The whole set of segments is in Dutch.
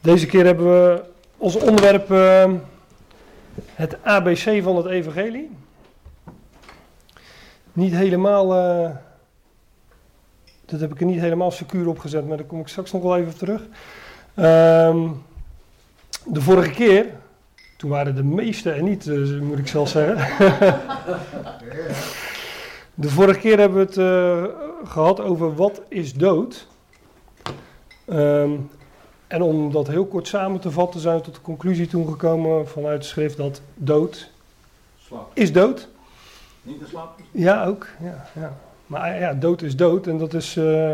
Deze keer hebben we als onderwerp uh, het ABC van het Evangelie. Niet helemaal, uh, dat heb ik er niet helemaal secuur op gezet, maar daar kom ik straks nog wel even op terug. Uh, de vorige keer, toen waren de meeste er niet, dus moet ik zelf zeggen. de vorige keer hebben we het uh, gehad over wat is dood. Um, en om dat heel kort samen te vatten, zijn we tot de conclusie toen gekomen vanuit de schrift dat dood slaap. is dood. Niet de slaap? Ja, ook. Ja, ja. Maar ja, dood is dood en dat is uh,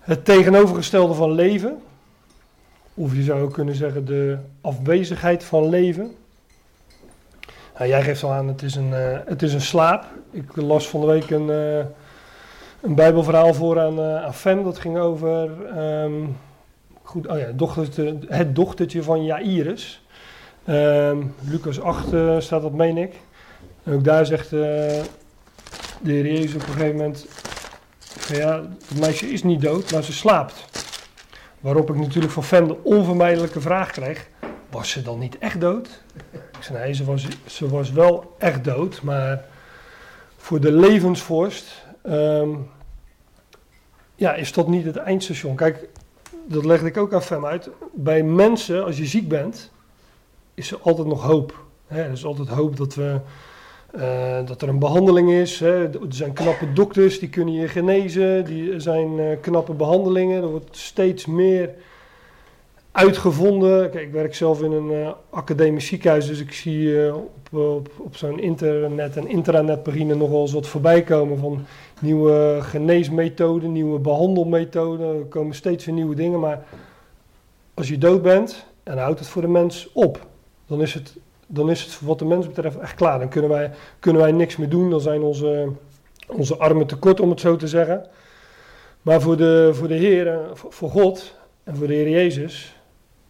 het tegenovergestelde van leven. Of je zou ook kunnen zeggen de afwezigheid van leven. Nou, jij geeft al aan, het is een, uh, het is een slaap. Ik las van de week een, uh, een bijbelverhaal voor aan, aan Fem. Dat ging over... Um, Goed, oh ja, het dochtertje van Jairus. Um, Lucas 8 uh, staat dat, meen ik. En ook daar zegt uh, de Heer Jezus op een gegeven moment: ja, het meisje is niet dood, maar ze slaapt. Waarop ik natuurlijk van Fem de onvermijdelijke vraag kreeg: was ze dan niet echt dood? Ik zei: nee, ze was, wel echt dood, maar voor de levensvorst. Um, ja, is dat niet het eindstation? Kijk, dat legde ik ook aan Fem uit. Bij mensen, als je ziek bent, is er altijd nog hoop. Hè? Er is altijd hoop dat, we, uh, dat er een behandeling is. Hè? Er zijn knappe dokters die kunnen je genezen. Die, er zijn uh, knappe behandelingen. Er wordt steeds meer uitgevonden. Kijk, ik werk zelf in een uh, academisch ziekenhuis, dus ik zie op, op, op zo'n internet- en intranetpagine nog wel eens wat voorbij komen van nieuwe geneesmethoden, nieuwe behandelmethoden. Er komen steeds weer nieuwe dingen. Maar als je dood bent en houdt het voor de mens op, dan is het, dan is het wat de mens betreft echt klaar. Dan kunnen wij, kunnen wij niks meer doen. Dan zijn onze, onze armen tekort, om het zo te zeggen. Maar voor de, voor de Heer, voor God en voor de Heer Jezus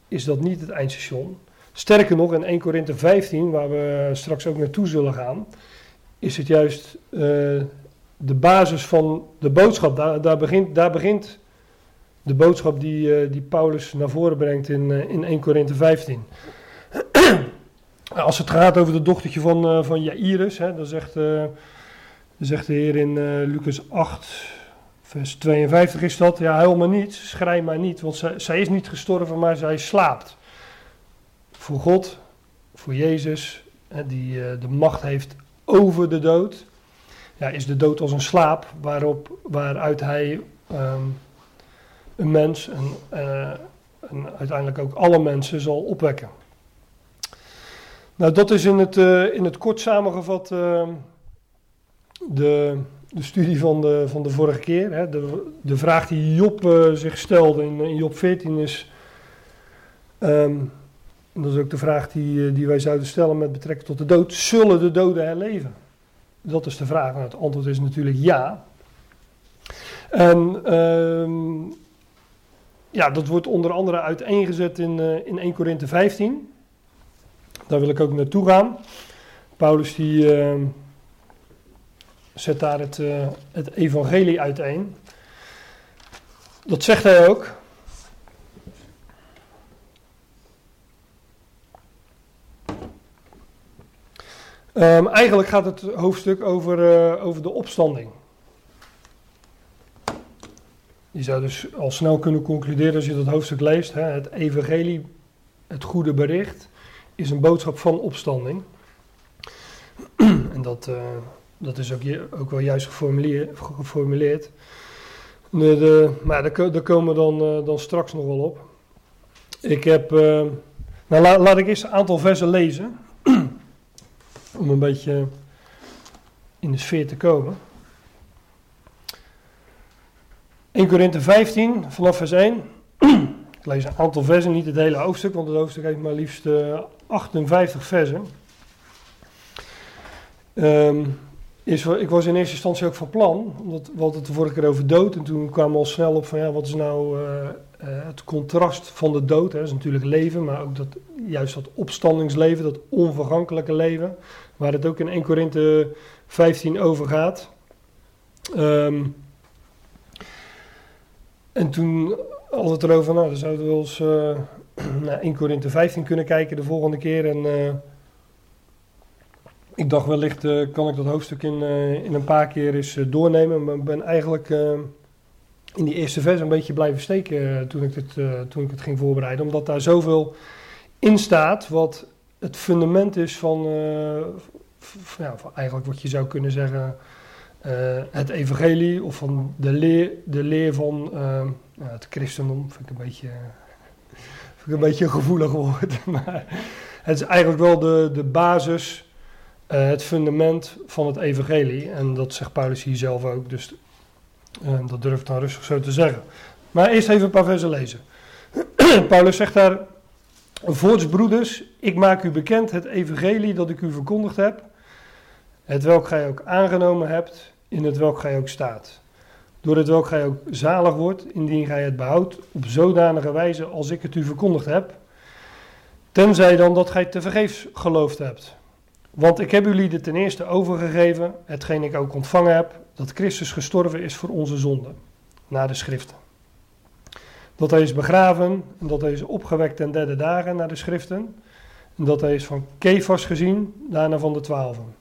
is dat niet het eindstation. Sterker nog, in 1 Korinthe 15, waar we straks ook naartoe zullen gaan, is het juist uh, de basis van de boodschap. Daar, daar, begint, daar begint de boodschap die, uh, die Paulus naar voren brengt in, uh, in 1 Korinthe 15. Als het gaat over de dochtertje van, van Jairus, hè, dan, zegt, dan zegt de Heer in Lucas 8, vers 52 is dat, ja, huil maar niet, schrij maar niet, want zij, zij is niet gestorven, maar zij slaapt. Voor God, voor Jezus, hè, die de macht heeft over de dood, ja, is de dood als een slaap waarop, waaruit hij um, een mens en, uh, en, uiteindelijk ook alle mensen zal opwekken. Nou, dat is in het, uh, in het kort samengevat uh, de, de studie van de, van de vorige keer. Hè. De, de vraag die Job zich stelde in, in, Job 14 is. En dat is ook de vraag die, die wij zouden stellen met betrekking tot de dood. Zullen de doden herleven? Dat is de vraag. Nou, het antwoord is natuurlijk ja. En um, ja, dat wordt onder andere uiteengezet in, uh, in 1 Korinthe 15. Daar wil ik ook naartoe gaan. Paulus die uh, zet daar het, uh, het evangelie uiteen. Dat zegt hij ook. Um, eigenlijk gaat het hoofdstuk over, uh, over de opstanding. Je zou dus al snel kunnen concluderen als je dat hoofdstuk leest. Hè, het evangelie, het goede bericht, is een boodschap van opstanding. en dat, uh, dat is ook, ook wel juist geformuleerd. De, de, maar daar, komen we dan, uh, dan straks nog wel op. Ik heb. nou, la, laat ik eerst een aantal versen lezen om een beetje in de sfeer te komen. 1 Korinthe 15, vanaf vers 1. Ik lees een aantal versen, niet het hele hoofdstuk, want het hoofdstuk heeft maar liefst uh, 58 versen. Um, is, ik was in eerste instantie ook van plan, omdat we het de vorige keer over dood. En toen kwamen we al snel op van ja, wat is nou uh, uh, het contrast van de dood? Hè? Dat is natuurlijk leven, maar ook dat, juist dat opstandingsleven, dat onvergankelijke leven. Waar het ook in 1 Korinthe 15 over gaat. Um, en toen we het erover, nou, dan zouden we eens uh, naar 1 Korinthe 15 kunnen kijken de volgende keer. En eh, ik dacht wellicht eh, kan ik dat hoofdstuk in, in een paar keer eens doornemen. Maar ik ben eigenlijk in die eerste vers een beetje blijven steken toen, ik het, toen ik het ging voorbereiden. Omdat daar zoveel in staat wat het fundament is van, eh, ja, van eigenlijk wat je zou kunnen zeggen eh, het evangelie of van de leer, de leer van eh, het christendom. Vind ik een beetje, vind ik een beetje gevoelig woord. Maar het is eigenlijk wel de, de basis, het fundament van het evangelie. En dat zegt Paulus hier zelf ook. Dus dat durf ik dan rustig zo te zeggen. Maar eerst even een paar versen lezen. Paulus zegt daar... Voorts broeders, ik maak u bekend het evangelie dat ik u verkondigd heb, het welk gij ook aangenomen hebt, in het welk gij ook staat. Door het welk gij ook zalig wordt, indien gij het behoudt op zodanige wijze als ik het u verkondigd heb, tenzij dan dat gij te vergeefs geloofd hebt. Want ik heb jullie ten eerste overgegeven, hetgeen ik ook ontvangen heb, dat Christus gestorven is voor onze zonden, na de schriften. Dat hij is begraven en dat hij is opgewekt ten derde dagen naar de schriften. En dat hij is van Kefas gezien, daarna van de twaalfen.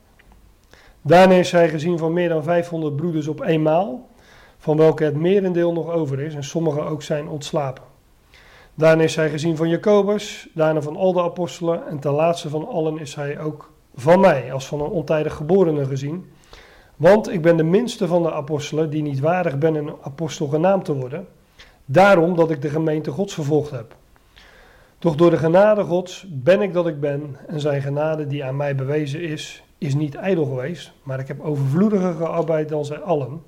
Daarna is hij gezien van meer dan 500 broeders op eenmaal, van welke het merendeel nog over is en sommigen ook zijn ontslapen. Daarna is hij gezien van Jacobus, daarna van al de apostelen en ten laatste van allen is hij ook van mij, als van een ontijdig geborene gezien. Want ik ben de minste van de apostelen die niet waardig ben een apostel genaamd te worden, daarom dat ik de gemeente Gods vervolgd heb. Doch door de genade Gods ben ik dat ik ben en zijn genade die aan mij bewezen is, is niet ijdel geweest, maar ik heb overvloediger gearbeid dan zij allen.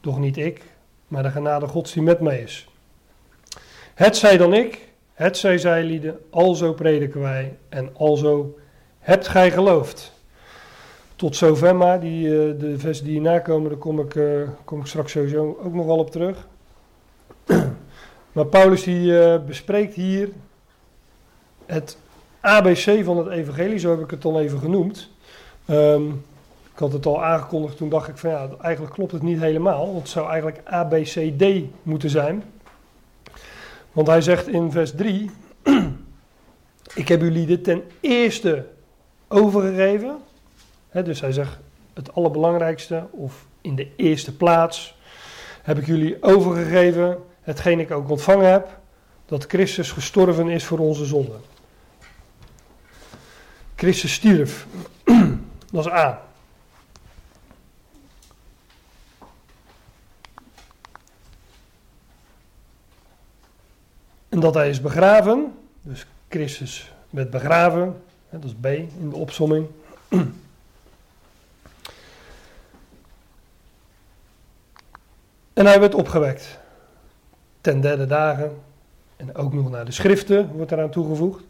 Doch niet ik, maar de genade Gods die met mij is. Het zij dan ik, het zij zij lieden, alzo prediken wij en alzo hebt gij geloofd. Tot zover maar, die, eh, de versen die hierna komen, daar kom ik, eh, kom ik straks sowieso ook nog wel op terug. Maar Paulus die eh, bespreekt hier het ABC van het evangelie, zo heb ik het dan even genoemd. Ehm, ik had het al aangekondigd, toen dacht ik van ja, eigenlijk klopt het niet helemaal. Want het zou eigenlijk ABCD moeten zijn. Want hij zegt in vers 3, ik heb jullie dit ten eerste overgegeven. Dus hij zegt het allerbelangrijkste of in de eerste plaats heb ik jullie overgegeven hetgeen ik ook ontvangen heb, dat Christus gestorven is voor onze zonden. Christus stierf. Dat is A. En dat hij is begraven. Dus Christus werd begraven. Dat is B in de opsomming. En hij werd opgewekt. Ten derde dagen. En ook nog naar de schriften wordt eraan toegevoegd.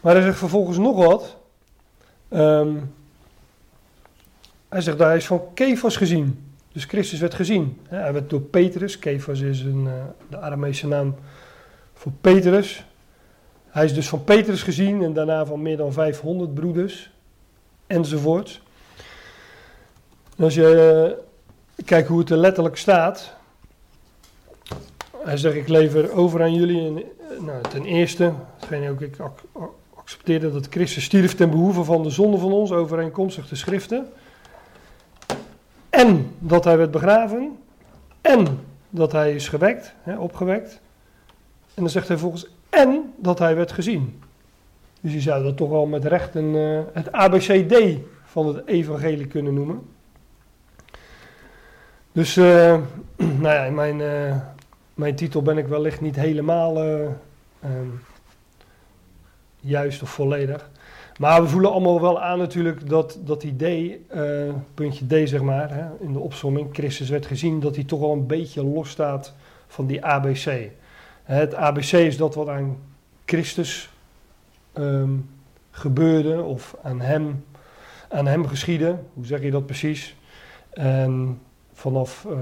Maar hij zegt vervolgens nog wat. Ehm, hij zegt hij is van Kefas gezien. Dus Christus werd gezien. Hij werd door Petrus. Kefas is een, eh, de Aramese naam voor Petrus. Hij is dus van Petrus gezien en daarna van meer dan 500 broeders. Enzovoort. En als je eh, kijkt hoe het er letterlijk staat. Hij zegt, ik lever over aan jullie. Nou, ten eerste, hetgeen ook ik ac- ac- accepteerde dat Christus stierf ten behoeve van de zonde van ons, overeenkomstig de schriften. En dat hij werd begraven. En dat hij is gewekt, hè, opgewekt. En dan zegt hij volgens, en dat hij werd gezien. Dus je zou dat toch wel met recht een, eh, het ABCD van het evangelie kunnen noemen. Dus, eh, nou ja, in mijn, eh, mijn titel ben ik wellicht niet helemaal eh, ehm, juist of volledig. Maar we voelen allemaal wel aan natuurlijk dat, dat D, eh, puntje D zeg maar, hè, in de opsomming, Christus werd gezien, dat hij toch wel een beetje los staat van die ABC. Het ABC is dat wat aan Christus ehm, gebeurde of aan hem, aan hem geschiedde. Hoe zeg je dat precies? En vanaf, eh,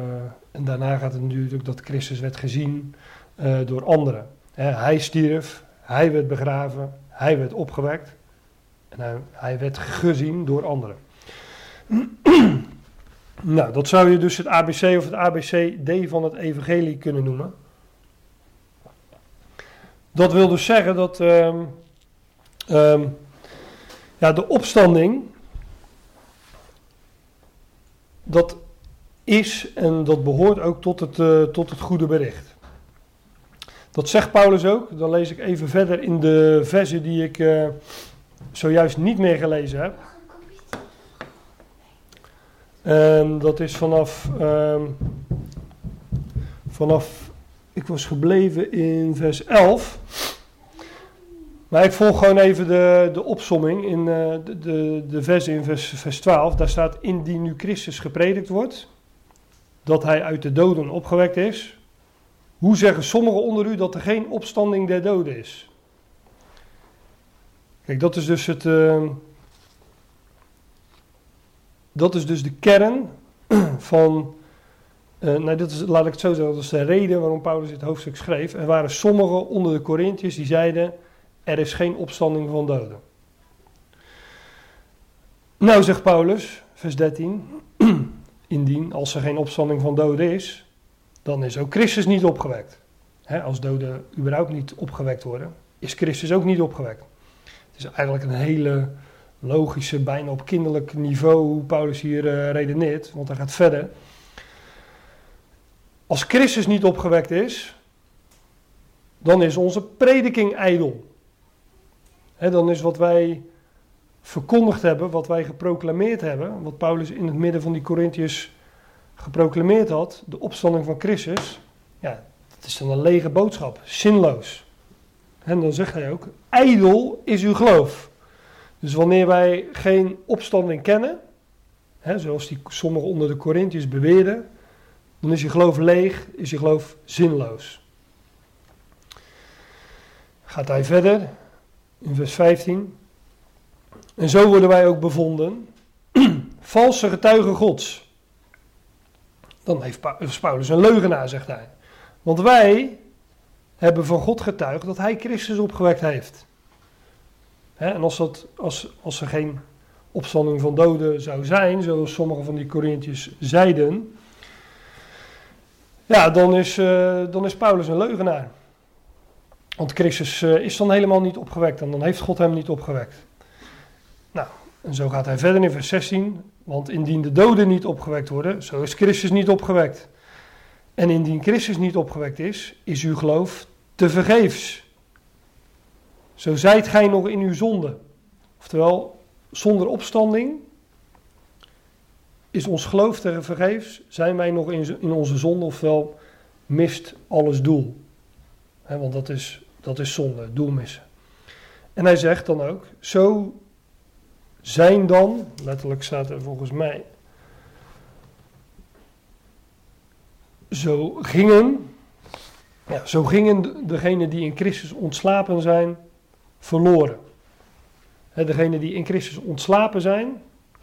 en daarna gaat het natuurlijk dat Christus werd gezien eh, door anderen. Hij stierf, hij werd begraven, hij werd opgewekt. En hij, hij werd gezien door anderen. nou, dat zou je dus het ABC of het ABCD van het evangelie kunnen noemen. Dat wil dus zeggen dat ehm, ehm, ja, de opstanding, dat is en dat behoort ook tot het, eh, tot het goede bericht. Dat zegt Paulus ook. Dan lees ik even verder in de versen die ik uh, zojuist niet meer gelezen heb. En dat is vanaf, um, vanaf, ik was gebleven in vers 11. Maar ik volg gewoon even de, de opsomming in uh, de, de, de versen in vers, vers 12. Daar staat, indien nu Christus gepredikt wordt, dat hij uit de doden opgewekt is. Hoe zeggen sommigen onder u dat er geen opstanding der doden is? Kijk, dat is dus het. Uh, dat is dus de kern van. Uh, nou, dit is, laat ik het zo zeggen, dat is de reden waarom Paulus dit hoofdstuk schreef. Er waren sommigen onder de Corinthiërs die zeiden: Er is geen opstanding van doden. Nou, zegt Paulus, vers 13. Indien, als er geen opstanding van doden is, dan is ook Christus niet opgewekt. als doden überhaupt niet opgewekt worden, is Christus ook niet opgewekt. Het is eigenlijk een hele logische, bijna op kinderlijk niveau hoe Paulus hier uh, redeneert, want hij gaat verder. Als Christus niet opgewekt is, dan is onze prediking ijdel. dan is wat wij verkondigd hebben, wat wij geproclameerd hebben, wat Paulus in het midden van die Corinthiërs geproclameerd had, de opstanding van Christus, ja, het is dan een lege boodschap, zinloos. En dan zegt hij ook, ijdel is uw geloof. Dus wanneer wij geen opstanding kennen, hè, zoals die sommigen onder de Corinthiërs beweerden, dan is je geloof leeg, is je geloof zinloos. Gaat hij verder in vers 15. En zo worden wij ook bevonden, valse getuigen Gods. Dan heeft Paulus een leugenaar, zegt hij. Want wij hebben van God getuigd dat hij Christus opgewekt heeft. en als, dat, als, als er geen opstanding van doden zou zijn, zoals sommige van die Corinthiërs zeiden, ja, dan is, uh, dan is Paulus een leugenaar. Want Christus uh, is dan helemaal niet opgewekt en dan heeft God hem niet opgewekt. Nou, en zo gaat hij verder in vers 16. Want indien de doden niet opgewekt worden, zo is Christus niet opgewekt. En indien Christus niet opgewekt is, is uw geloof te vergeefs. Zo zijt gij nog in uw zonde. Oftewel, zonder opstanding is ons geloof te vergeefs, zijn wij nog in, onze zonde, ofwel mist alles doel. want dat is, dat is zonde, doel missen. En hij zegt dan ook, zo zijn dan, letterlijk staat er volgens mij, zo gingen, ja, zo gingen degenen die in Christus ontslapen zijn, verloren. Degenen die in Christus ontslapen zijn,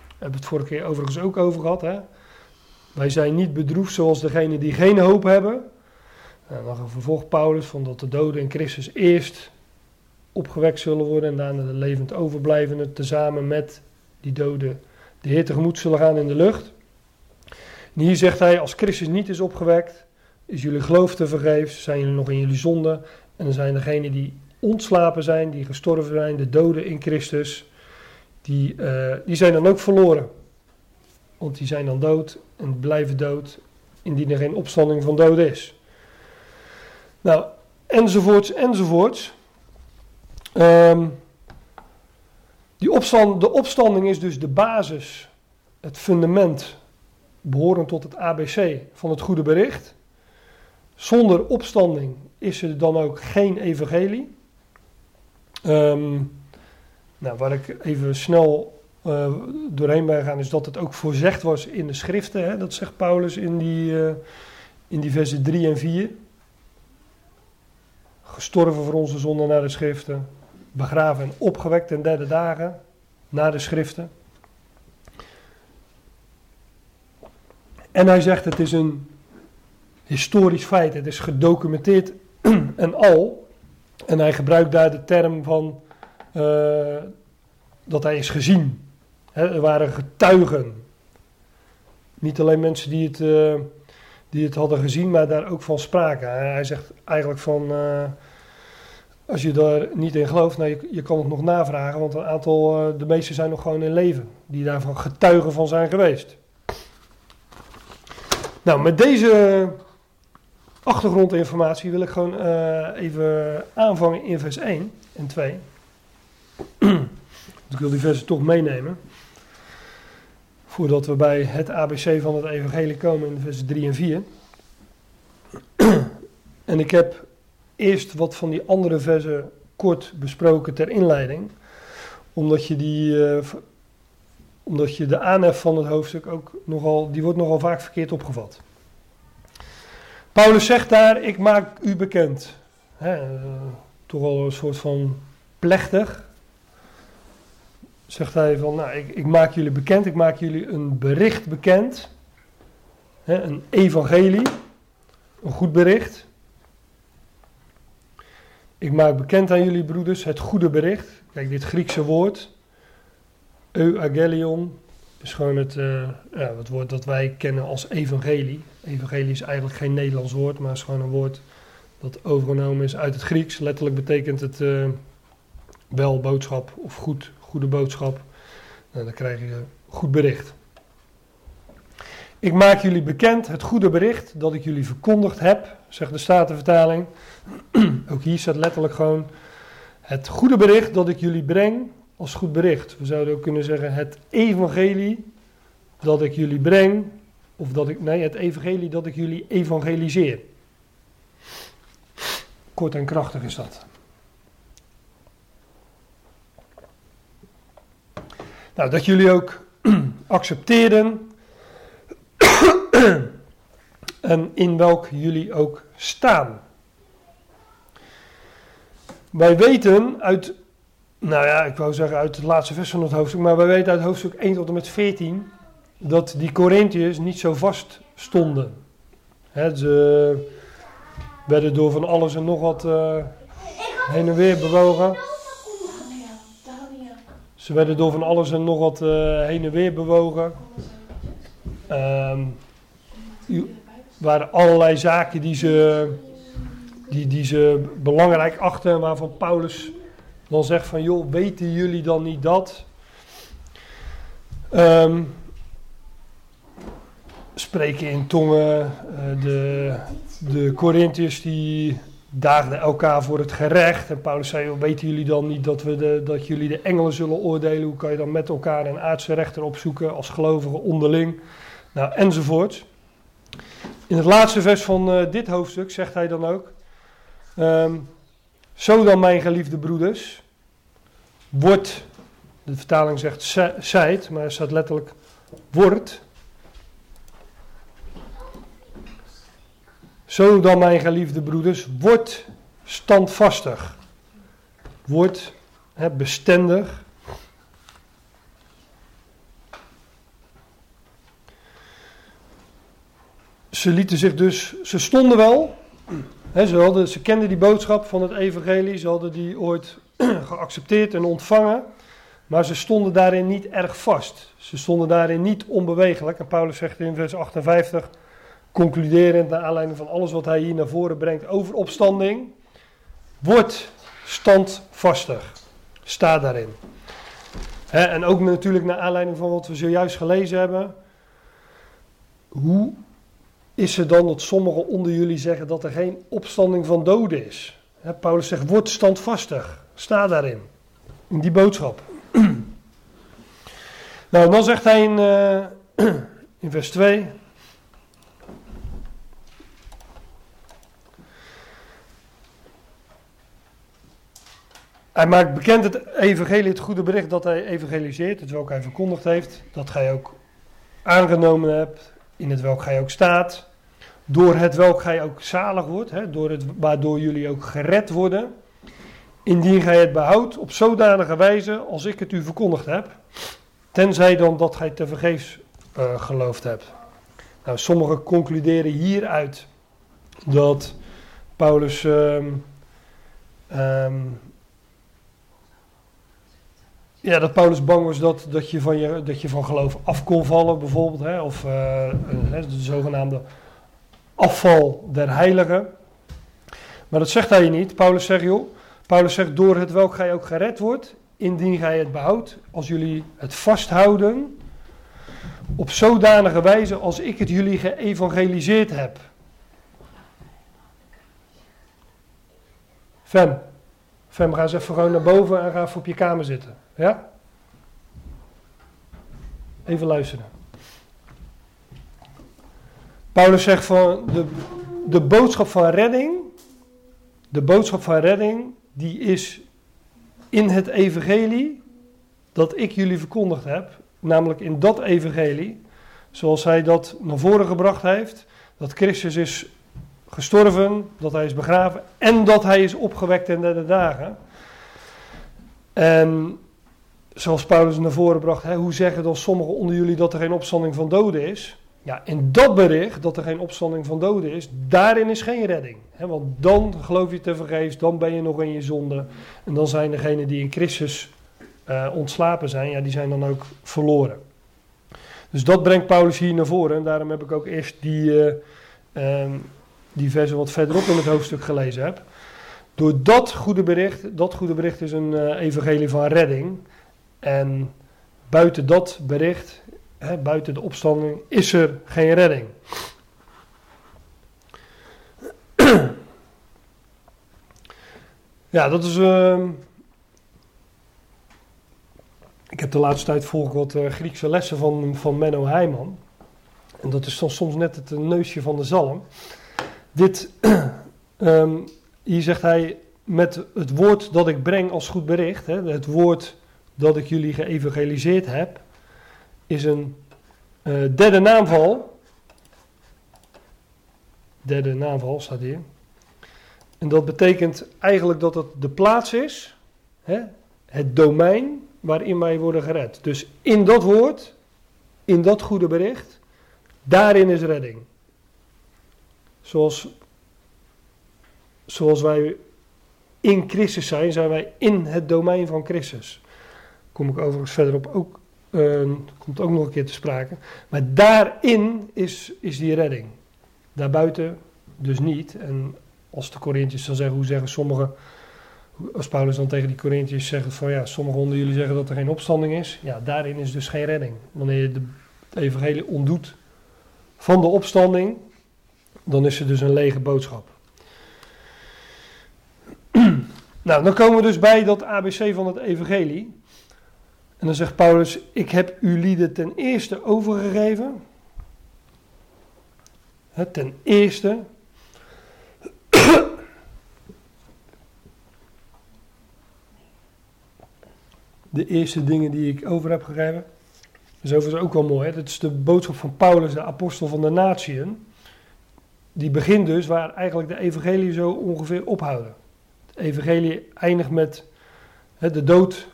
hebben we het vorige keer overigens ook over gehad. Hè? Wij zijn niet bedroefd zoals degenen die geen hoop hebben. En dan vervolgt Paulus van dat de doden in Christus eerst opgewekt zullen worden en daarna de levend overblijvenden tezamen met die doden de Heer tegemoet zullen gaan in de lucht. Hier zegt hij, als Christus niet is opgewekt, is jullie geloof te vergeefs, zijn jullie nog in jullie zonde. En dan zijn degenen die ontslapen zijn, die gestorven zijn, de doden in Christus, die, uh, die zijn dan ook verloren. Want die zijn dan dood en blijven dood indien er geen opstanding van doden is. Nou, enzovoorts, enzovoorts. Um, die opstand, de opstanding is dus de basis, het fundament, behorend tot het ABC van het goede bericht. Zonder opstanding is er dan ook geen evangelie. Um, nou, waar ik even snel uh, doorheen ben gaan, is dat het ook voorzegd was in de schriften. Hè? Dat zegt Paulus in die, uh, in die versen 3 en 4. Gestorven voor onze zonde naar de schriften begraven en opgewekt ten derde dagen, na de schriften. En hij zegt het is een historisch feit, het is gedocumenteerd en al. En hij gebruikt daar de term van uh, dat hij is gezien. er waren getuigen. Niet alleen mensen die het, uh, die het hadden gezien, maar daar ook van spraken. Hij zegt eigenlijk van. Uh, als je daar niet in gelooft, nou, je, je kan het nog navragen, want een aantal, eh, de meeste zijn nog gewoon in leven, die daarvan getuigen van zijn geweest. Nou, met deze achtergrondinformatie wil ik gewoon eh, even aanvangen in vers 1 en 2. ik wil die versen toch meenemen. Voordat we bij het ABC van het evangelie komen in vers 3 en 4. en ik heb eerst wat van die andere versen kort besproken ter inleiding. Omdat je, die, uh, omdat je de aanhef van het hoofdstuk ook nogal, die wordt nogal vaak verkeerd opgevat. Paulus zegt daar, ik maak u bekend. Hè, uh, toch wel een soort van plechtig. Zegt hij van, nou, ik, ik, maak jullie bekend, ik maak jullie een bericht bekend. Hè, een evangelie, een goed bericht. Ik maak bekend aan jullie broeders het goede bericht. Kijk, dit Griekse woord, euagelion, is gewoon het, uh, ja, het woord dat wij kennen als evangelie. Evangelie is eigenlijk geen Nederlands woord, maar is gewoon een woord dat overgenomen is uit het Grieks. Letterlijk betekent het uh, wel boodschap of goed, goede boodschap. Nou, dan krijg je goed bericht. Ik maak jullie bekend het goede bericht dat ik jullie verkondigd heb, zegt de Statenvertaling. Ook hier staat letterlijk gewoon het goede bericht dat ik jullie breng als goed bericht. We zouden ook kunnen zeggen het evangelie dat ik jullie breng, of dat ik, nee, het evangelie dat ik jullie evangeliseer. Kort en krachtig is dat. Nou, dat jullie ook accepteerden en in welk jullie ook staan. Wij weten uit, nou ja, ik wou zeggen uit het laatste vers van het hoofdstuk, maar wij weten uit hoofdstuk 1 tot en met 14 dat die Corinthiërs niet zo vast stonden. Ze werden door van alles en nog wat uh, heen en weer bewogen. Ze werden door van alles en nog wat uh, heen en weer bewogen. Um, waren allerlei zaken die ze, die, die ze belangrijk achten, waarvan Paulus dan zegt van joh, weten jullie dan niet dat? Um, spreken in tongen, uh, de, de Corinthiërs die daagden elkaar voor het gerecht. En Paulus zei, weten jullie dan niet dat, we de, dat jullie de engelen zullen oordelen? Hoe kan je dan met elkaar een aardse rechter opzoeken als gelovigen onderling? Nou, enzovoort. In het laatste vers van uh, dit hoofdstuk zegt hij dan ook: um, Zo dan, mijn geliefde broeders, wordt, de vertaling zegt zijt, maar er staat letterlijk wordt. Zo dan, mijn geliefde broeders, wordt standvastig, wordt bestendig. Ze lieten zich dus, ze stonden wel, ze, hadden, ze kenden die boodschap van het evangelie, ze hadden die ooit geaccepteerd en ontvangen, maar ze stonden daarin niet erg vast. Ze stonden daarin niet onbewegelijk. En Paulus zegt in vers 58, concluderend naar aanleiding van alles wat hij hier naar voren brengt over opstanding, wordt standvastig. Sta daarin. En ook natuurlijk naar aanleiding van wat we zojuist gelezen hebben. Hoe is er dan dat sommigen onder jullie zeggen dat er geen opstanding van doden is? Paulus zegt, word standvastig. Sta daarin. In die boodschap. nou, dan zegt hij in, uh, in vers 2. Hij maakt bekend het evangelie, het goede bericht dat hij evangeliseert, het welk hij verkondigd heeft, dat gij ook aangenomen hebt, in het welk gij ook staat, door het welk gij ook zalig wordt, hè, door het, waardoor jullie ook gered worden, indien gij het behoudt op zodanige wijze als ik het u verkondigd heb, tenzij dan dat gij tevergeefs uh, geloofd hebt. Nou, sommigen concluderen hieruit dat Paulus um, um, ja, dat Paulus bang was dat, dat, je, van je, dat je van geloof af kon vallen, bijvoorbeeld. Hè, of uh, uh, de zogenaamde afval der heiligen. Maar dat zegt hij niet. Paulus zegt, joh, Paulus zegt, door het welk gij ook gered wordt, indien gij het behoudt, als jullie het vasthouden, op zodanige wijze als ik het jullie geëvangeliseerd heb. Fem, Fem, ga eens even gewoon naar boven en ga even op je kamer zitten. Ja? Even luisteren. Paulus zegt van de, de boodschap van redding, de boodschap van redding, die is in het evangelie dat ik jullie verkondigd heb, namelijk in dat evangelie, zoals hij dat naar voren gebracht heeft, dat Christus is gestorven, dat hij is begraven en dat hij is opgewekt in de dagen. En zoals Paulus naar voren bracht, hè, hoe zeggen dan sommigen onder jullie dat er geen opstanding van doden is? Ja, in dat bericht dat er geen opstanding van doden is, daarin is geen redding. Want dan geloof je te vergeefs, dan ben je nog in je zonde. En dan zijn degenen die in Christus uh, ontslapen zijn, ja, die zijn dan ook verloren. Dus dat brengt Paulus hier naar voren. En daarom heb ik ook eerst die, uh, um, die versen wat verderop in het hoofdstuk gelezen heb. Door dat goede bericht, dat goede bericht is een uh, evangelie van redding. En buiten dat bericht, buiten de opstanding, is er geen redding. ja, dat is. Uh, ik heb de laatste tijd volg wat uh, Griekse lessen van, van Menno Heijman. En dat is dan soms net het neusje van de zalm. Dit, um, hier zegt hij, met het woord dat ik breng als goed bericht, hè, het woord dat ik jullie geëvangeliseerd heb, is een uh, derde naamval. Derde naamval staat hier. En dat betekent eigenlijk dat het de plaats is, hè, het domein waarin wij worden gered. Dus in dat woord, in dat goede bericht, daarin is redding. Zoals, zoals wij in Christus zijn, zijn wij in het domein van Christus. Kom ik overigens verderop ook, uh, komt ook nog een keer te sprake. Maar daarin is, is die redding. Daarbuiten dus niet. En als de Corinthiërs dan zeggen, hoe zeggen sommigen, als Paulus dan tegen die Corinthiërs zegt van ja, sommigen onder jullie zeggen dat er geen opstanding is. Ja, daarin is dus geen redding. Wanneer je de, het evangelie ontdoet van de opstanding, dan is er dus een lege boodschap. nou, dan komen we dus bij dat ABC van het evangelie. En dan zegt Paulus, ik heb u lieden ten eerste overgegeven. ten eerste. De eerste dingen die ik over heb gegeven. Dat is overigens ook wel mooi. Hè? Dat is de boodschap van Paulus, de apostel van de natieën. Die begint dus waar eigenlijk de evangelie zo ongeveer ophouden. Het evangelie eindigt met de dood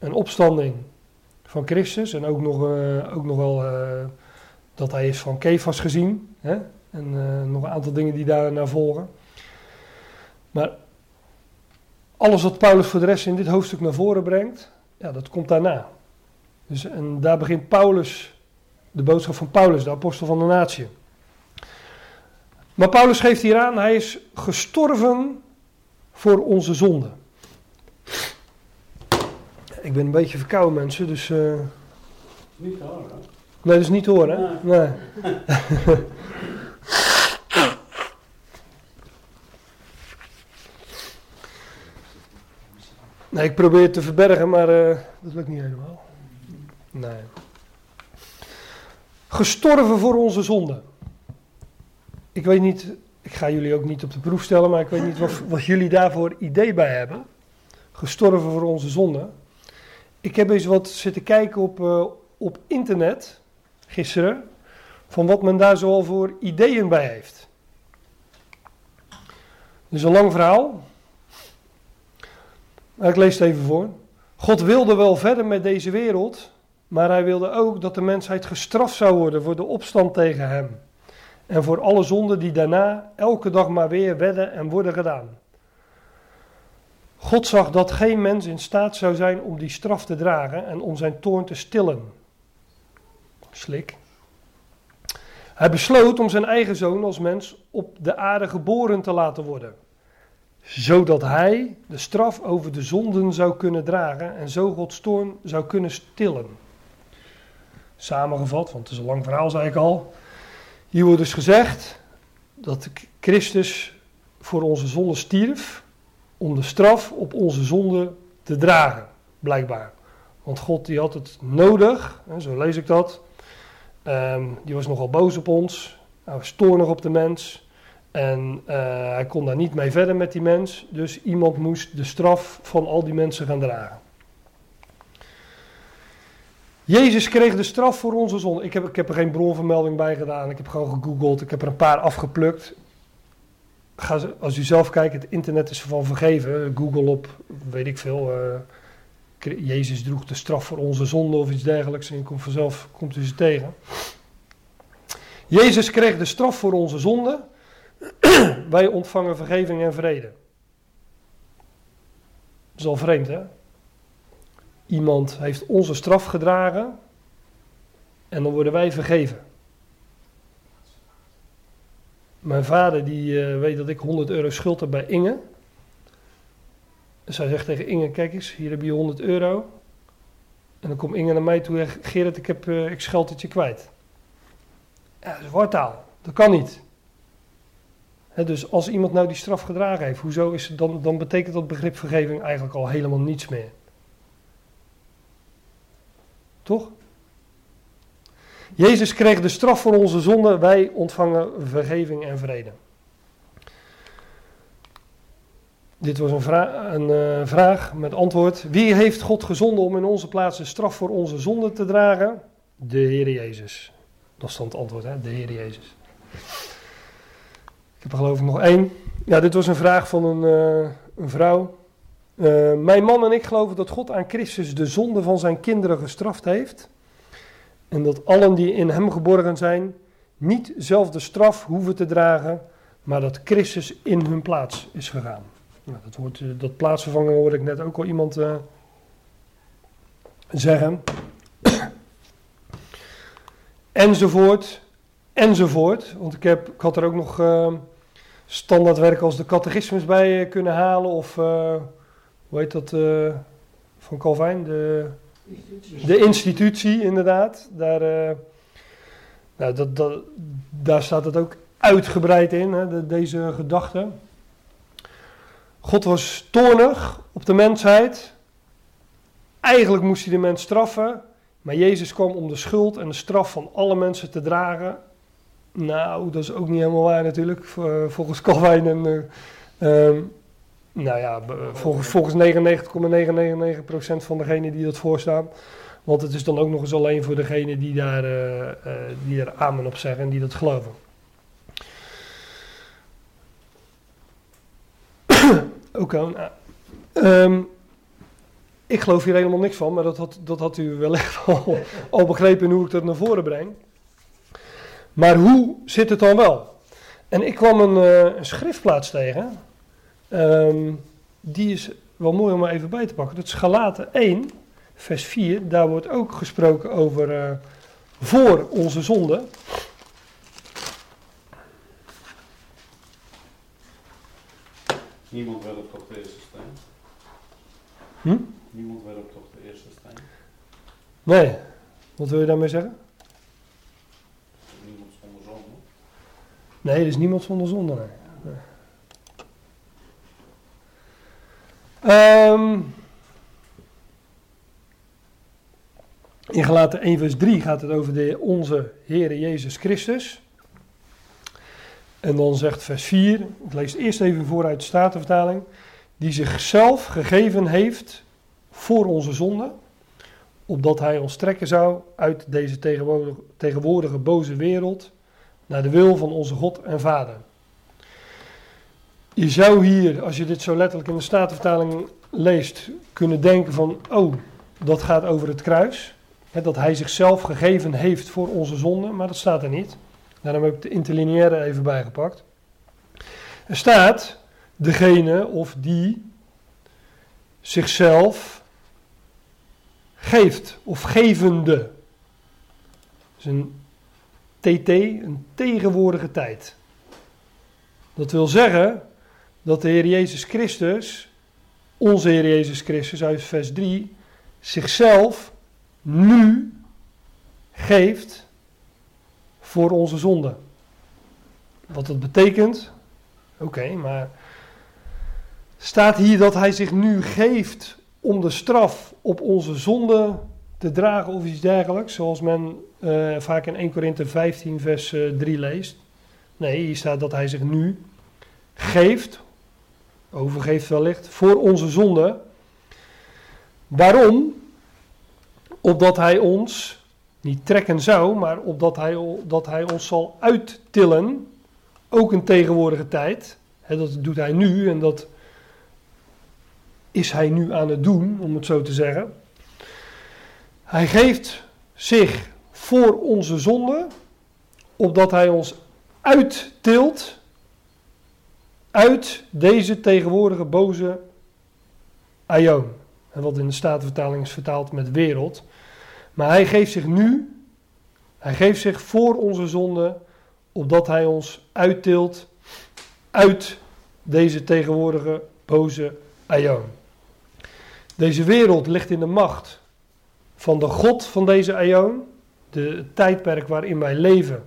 een opstanding van Christus. En ook nog, uh, ook nog wel uh, dat hij is van Kefas gezien. Hè? En uh, nog een aantal dingen die daarna volgen. Maar alles wat Paulus voor de rest in dit hoofdstuk naar voren brengt, ja, dat komt daarna. Dus, en daar begint Paulus, de boodschap van Paulus, de apostel van de natie. Maar Paulus geeft hier aan, hij is gestorven voor onze zonden. Ik ben een beetje verkouden, mensen, dus. Uh... Niet te horen. Nee, is niet te horen, hè? Nee. nee, ik probeer het te verbergen, maar uh, dat lukt niet helemaal. Nee. Gestorven voor onze zonde. Ik weet niet, ik ga jullie ook niet op de proef stellen, maar ik weet niet wat, wat jullie daarvoor idee bij hebben. Gestorven voor onze zonde. Ik heb eens wat zitten kijken op, uh, op internet gisteren. Van wat men daar zoal voor ideeën bij heeft. Dus een lang verhaal. Maar ik lees het even voor. God wilde wel verder met deze wereld. Maar hij wilde ook dat de mensheid gestraft zou worden voor de opstand tegen hem. En voor alle zonden die daarna elke dag maar weer werden en worden gedaan. God zag dat geen mens in staat zou zijn om die straf te dragen en om zijn toorn te stillen. Slik. Hij besloot om zijn eigen zoon als mens op de aarde geboren te laten worden. zodat hij de straf over de zonden zou kunnen dragen en zo Gods toorn zou kunnen stillen. Samengevat, want het is een lang verhaal, zei ik al. Hier wordt dus gezegd dat Christus voor onze zonde stierf om de straf op onze zonde te dragen, blijkbaar. Want God die had het nodig, zo lees ik dat. Ehm, die was nogal boos op ons, hij was toornig op de mens. En uh, hij kon daar niet mee verder met die mens. Dus iemand moest de straf van al die mensen gaan dragen. Jezus kreeg de straf voor onze zonde. Ik heb, ik heb er geen bronvermelding bij gedaan. Ik heb gewoon gegoogeld. Ik heb er een paar afgeplukt. Ga, als u zelf kijkt, het internet is ervan vergeven. Google op, weet ik veel. Uh, Jezus droeg de straf voor onze zonde of iets dergelijks. En komt vanzelf komt u ze tegen. Jezus kreeg de straf voor onze zonde. Wij ontvangen vergeving en vrede. Dat is al vreemd, hè? Iemand heeft onze straf gedragen en dan worden wij vergeven. Mijn vader die uh, weet dat ik 100 euro schuld heb bij Inge. Dus hij zegt tegen Inge, kijk eens, hier heb je 100 euro. En dan komt Inge naar mij toe en zegt, Gerrit, ik, heb, uh, ik scheld het je kwijt. Ja, dat is wartaal. Dat kan niet dus als iemand nou die straf gedragen heeft, hoezo is dan, dan betekent dat begrip vergeving eigenlijk al helemaal niets meer. Toch? Jezus kreeg de straf voor onze zonde, wij ontvangen vergeving en vrede. Dit was een, een uh, vraag met antwoord. Wie heeft God gezonden om in onze plaats de straf voor onze zonde te dragen? De Heer Jezus. Dat dan het antwoord, hè? de Heer Jezus. Ik heb er geloof ik nog één. Ja, dit was een vraag van een, uh, een vrouw. Uh, mijn man en ik geloven dat God aan Christus de zonde van zijn kinderen gestraft heeft. En dat allen die in hem geborgen zijn, niet zelf de straf hoeven te dragen, maar dat Christus in hun plaats is gegaan. Nou, dat, wordt, dat plaatsvervangen hoorde ik net ook al iemand uh, zeggen. enzovoort, enzovoort. Want ik, heb, ik had er ook nog standaardwerk als de catechismus bij eh, kunnen halen. Of uh, hoe heet dat uh, van Calvijn? De, de institutie, inderdaad. Daar, uh, nou, dat, dat, daar staat het ook uitgebreid in, hè, de, deze gedachte. God was toornig op de mensheid. Eigenlijk moest hij de mens straffen. Maar Jezus kwam om de schuld en de straf van alle mensen te dragen nou, dat is ook niet helemaal waar natuurlijk, volgens Calvijn. En, uh, um, nou ja, volgens, volgens 99,999% van degenen die dat voorstaan. Want het is dan ook nog eens alleen voor degenen die daar, uh, die er amen op zeggen en die dat geloven. Oké, nou, um, ik geloof hier helemaal niks van, maar dat had, dat had u wellicht al, al begrepen hoe ik dat naar voren breng. Maar hoe zit het dan wel? En ik kwam een, uh, een schriftplaats tegen. Um, die is wel mooi om er even bij te pakken. Dat is Galaten 1, vers 4. Daar wordt ook gesproken over uh, voor onze zonde. Niemand werpt toch de eerste steen? Hm? Niemand werpt toch de eerste steen? Nee. Wat wil je daarmee zeggen? Nee, er is niemand zonder zonde. Nee. Um, in Galaten 1 vers 3 gaat het over de, onze Heere Jezus Christus. En dan zegt vers 4, ik lees eerst even vooruit de Statenvertaling, die zichzelf gegeven heeft voor onze zonde, opdat hij ons trekken zou uit deze tegenwoordige boze wereld naar de wil van onze God en Vader. Je zou hier, als je dit zo letterlijk in de Statenvertaling leest, kunnen denken van, oh, dat gaat over het kruis. dat hij zichzelf gegeven heeft voor onze zonde, maar dat staat er niet. Daarom heb ik de interlineaire even bijgepakt. Er staat degene of die zichzelf geeft of gevende. Dat is een TT, een tegenwoordige tijd. Dat wil zeggen dat de Heer Jezus Christus, onze Heer Jezus Christus uit vers 3, zichzelf nu geeft voor onze zonde. Wat dat betekent, oké, maar staat hier dat hij zich nu geeft om de straf op onze zonde te dragen of iets dergelijks, zoals men uh, vaak in 1 Korinthe 15 vers uh, eh, 3 leest. Nee, hier staat dat hij zich nu geeft, overgeeft wellicht, voor onze zonde. Waarom? Opdat hij ons niet trekken zou, maar opdat hij, dat hij ons zal uittillen, ook in tegenwoordige tijd. Dat doet hij nu en dat is hij nu aan het doen, om het zo te zeggen. Hij geeft zich voor onze zonde, opdat hij ons uittilt uit deze tegenwoordige boze aion. En wat in de Statenvertaling is vertaald met wereld. Maar hij geeft zich nu, hij geeft zich voor onze zonde, opdat hij ons uittilt uit deze tegenwoordige boze aion. Deze wereld ligt in de macht van de God van deze aion. De tijdperk waarin wij leven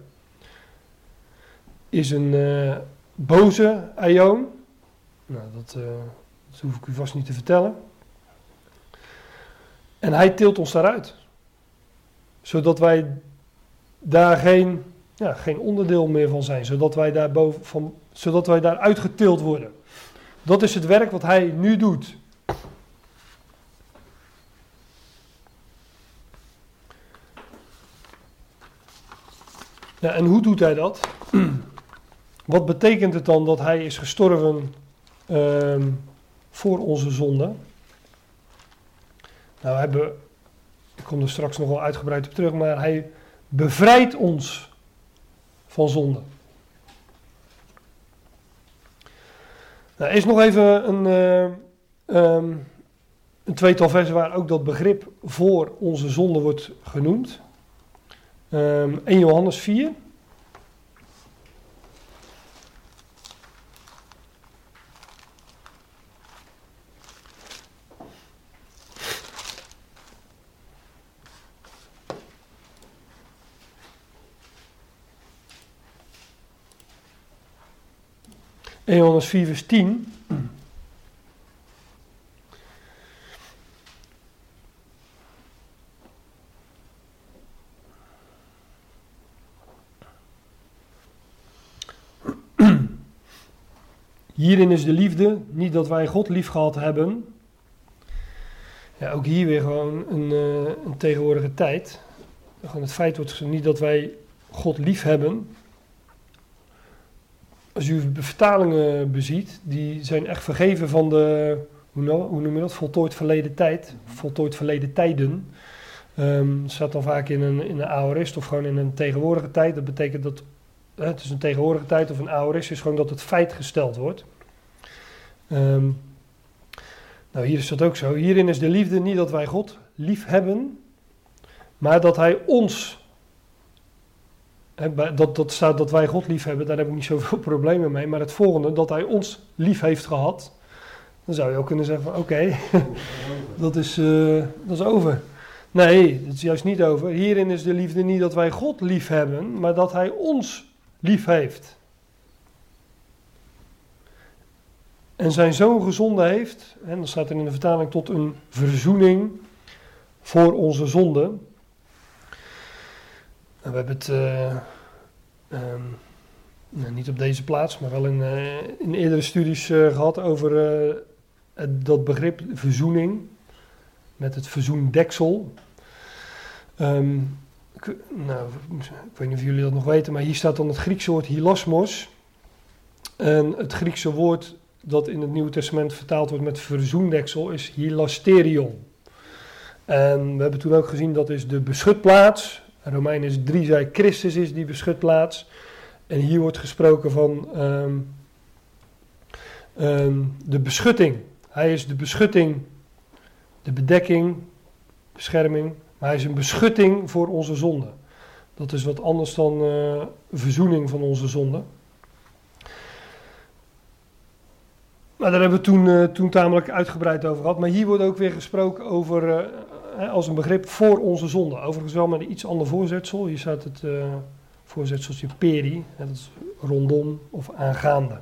is een uh, boze aion. Nou, dat, uh, dat hoef ik u vast niet te vertellen. En hij tilt ons daaruit. Zodat wij daar geen, ja, geen onderdeel meer van zijn. Zodat wij daar, boven van, zodat wij daar uitgetild worden. Dat is het werk wat hij nu doet. Ja, en hoe doet hij dat? Wat betekent het dan dat hij is gestorven uh, voor onze zonde? Nou, we hebben, ik kom er straks nog wel uitgebreid op terug, maar hij bevrijdt ons van zonde. Nou, er is nog even een, uh, um, een tweetal versen waar ook dat begrip voor onze zonde wordt genoemd. Um, ehm, 1 Johannes 4. En Johannes 4 vers 10. Hierin is de liefde, niet dat wij God lief gehad hebben. Ja, ook hier weer gewoon een, uh, een tegenwoordige tijd. Gewoon het feit wordt niet dat wij God lief hebben. Als u vertalingen beziet, die zijn echt vergeven van de, hoe, noem je dat, voltooid verleden tijd, voltooid verleden tijden. Um, staat dan vaak in een, in een aorist of gewoon in een tegenwoordige tijd. Dat betekent dat het is een tegenwoordige tijd of een aorist, is gewoon dat het feit gesteld wordt. Um, nou, hier is dat ook zo. Hierin is de liefde niet dat wij God lief hebben, maar dat Hij ons. Dat, dat staat dat wij God lief hebben, daar heb ik niet zoveel problemen mee. Maar het volgende, dat Hij ons lief heeft gehad. Dan zou je ook kunnen zeggen: van oké, dat, is, uh, dat is over. Nee, het is juist niet over. Hierin is de liefde niet dat wij God lief hebben, maar dat Hij ons lief heeft. En zijn zoon gezonden heeft, en dan staat er in de vertaling tot een verzoening voor onze zonde. We hebben het uh, um, nou, niet op deze plaats, maar wel in, uh, in eerdere studies uh, gehad over dat begrip verzoening. Met het verzoendeksel. Um, ik, nou, ik weet niet of jullie dat nog weten, maar hier staat dan het Griekse woord hilasmos. En het Griekse woord dat in het Nieuwe Testament vertaald wordt met verzoendeksel is hilasterion. En we hebben toen ook gezien dat is de beschutplaats. Romeinen 3 zei Christus is die beschutplaats. En hier wordt gesproken van um, um, de beschutting. Hij is de beschutting, de bedekking, bescherming maar hij is een beschutting voor onze zonde. Dat is wat anders dan uh, verzoening van onze zonde. Maar daar hebben we toen, uh, toen tamelijk uitgebreid over gehad. Maar hier wordt ook weer gesproken over, uh, als een begrip voor onze zonde. Overigens wel met een iets ander voorzetsel. Hier staat het uh, voorzetseltje peri, dat is rondom of aangaande.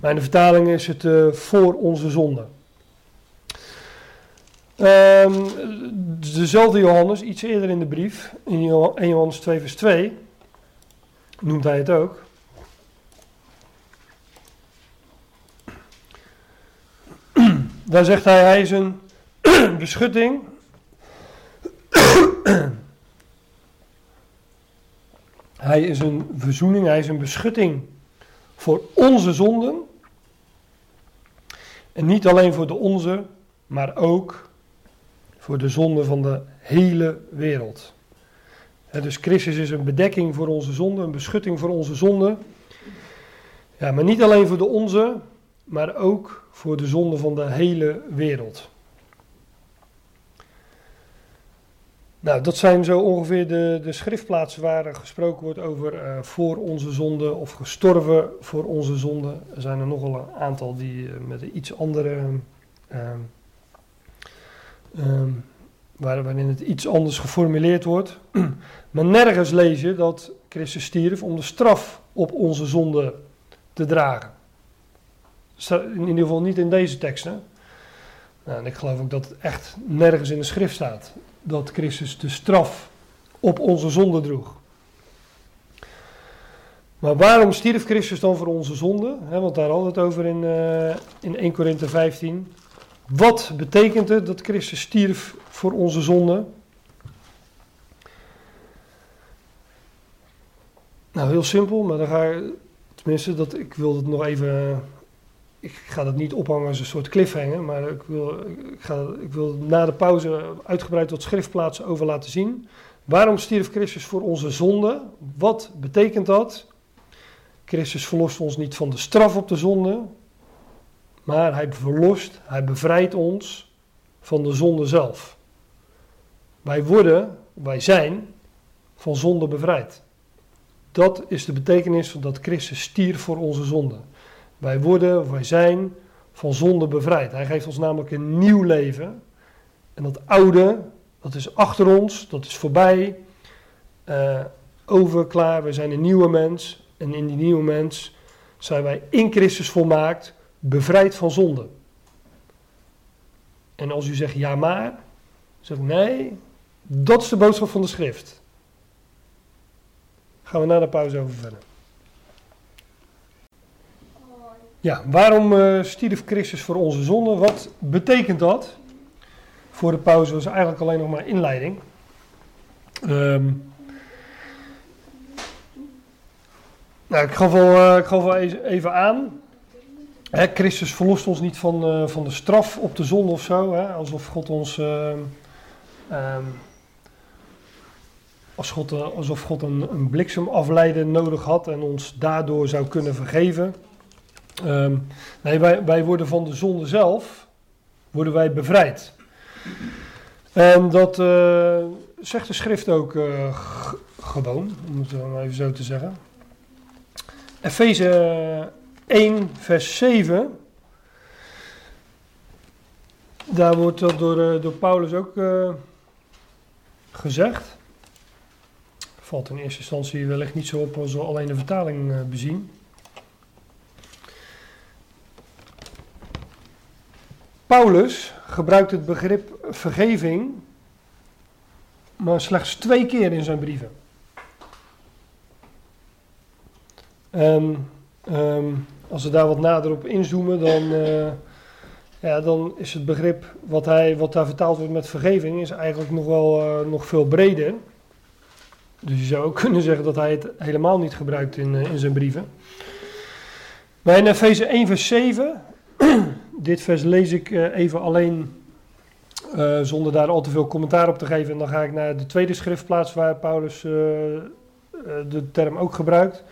Maar in de vertaling is het voor onze zonde. Um, dezelfde Johannes, iets eerder in de brief, in 1 Johannes 2 vers 2, noemt hij het ook. Daar zegt hij, hij is een beschutting. hij is een verzoening, hij is een beschutting voor onze zonden. En niet alleen voor de onze, maar ook voor de zonden van de hele wereld. dus Christus is een bedekking voor onze zonden, een beschutting voor onze zonden. Ja, maar niet alleen voor de onze, maar ook voor de zonde van de hele wereld. Nou, dat zijn zo ongeveer de, de schriftplaatsen waar gesproken wordt over uh, voor onze zonde of gestorven voor onze zonde. Er zijn er nogal een aantal die uh, met een iets andere, uh, waarin het iets anders geformuleerd wordt. maar nergens lees je dat Christus stierf om de straf op onze zonde te dragen. In ieder geval niet in deze teksten. Nou, en ik geloof ook dat het echt nergens in de schrift staat dat Christus de straf op onze zonde droeg. Maar waarom stierf Christus dan voor onze zonde? want daar hadden we het over in, uh, in 1 Korinthe 15. Wat betekent het dat Christus stierf voor onze zonde? Nou, heel simpel, maar dan ga ik, tenminste, dat, ik wil het nog even ik ga dat niet ophangen als een soort cliffhanger, maar ik wil, ik, ga, ik wil na de pauze uitgebreid wat schriftplaatsen over laten zien. Waarom stierf Christus voor onze zonde? Wat betekent dat? Christus verlost ons niet van de straf op de zonde, maar hij verlost, hij bevrijdt ons van de zonde zelf. Wij worden, wij zijn van zonde bevrijd. Dat is de betekenis van dat Christus stierf voor onze zonde. Wij worden, wij zijn van zonde bevrijd. Hij geeft ons namelijk een nieuw leven. En dat oude, dat is achter ons, dat is voorbij. Uh, over, klaar, we zijn een nieuwe mens. En in die nieuwe mens zijn wij in Christus volmaakt, bevrijd van zonde. En als u zegt ja maar, zeg ik nee, dat is de boodschap van de schrift. Gaan we na de pauze over verder. Ja, waarom uh, stierf Christus voor onze zonde? Wat betekent dat? Voor de pauze was eigenlijk alleen nog maar inleiding. Um, nou, ik gaf wel, uh, ik gaf wel even aan. Christus verlost ons niet van, uh, van de straf op de zonde of zo. Hè, alsof God ons. Um, als God, alsof God een, een bliksemafleider nodig had en ons daardoor zou kunnen vergeven. Um, nee, wij, wij worden van de zonde zelf, worden wij bevrijd. En dat uh, zegt de schrift ook uh, gewoon, om het even zo te zeggen. Efeze 1, vers 7. Daar wordt dat door, uh, door Paulus ook gezegd. Valt in eerste instantie wellicht niet zo op als we alleen de vertaling bezien. Paulus gebruikt het begrip vergeving maar slechts twee keer in zijn brieven. En ehm, als we daar wat nader op inzoomen, dan, uh, ja, dan is het begrip wat, hij, wat daar vertaald wordt met vergeving, is eigenlijk nog wel uh, nog veel breder. Dus je zou ook kunnen zeggen dat hij het helemaal niet gebruikt in, uh, in zijn brieven. Maar in Efeze 1 vers 7 dit vers lees ik eh, even alleen uh, zonder daar al te veel commentaar op te geven. En dan ga ik naar de tweede schriftplaats waar Paulus uh, de term ook gebruikt.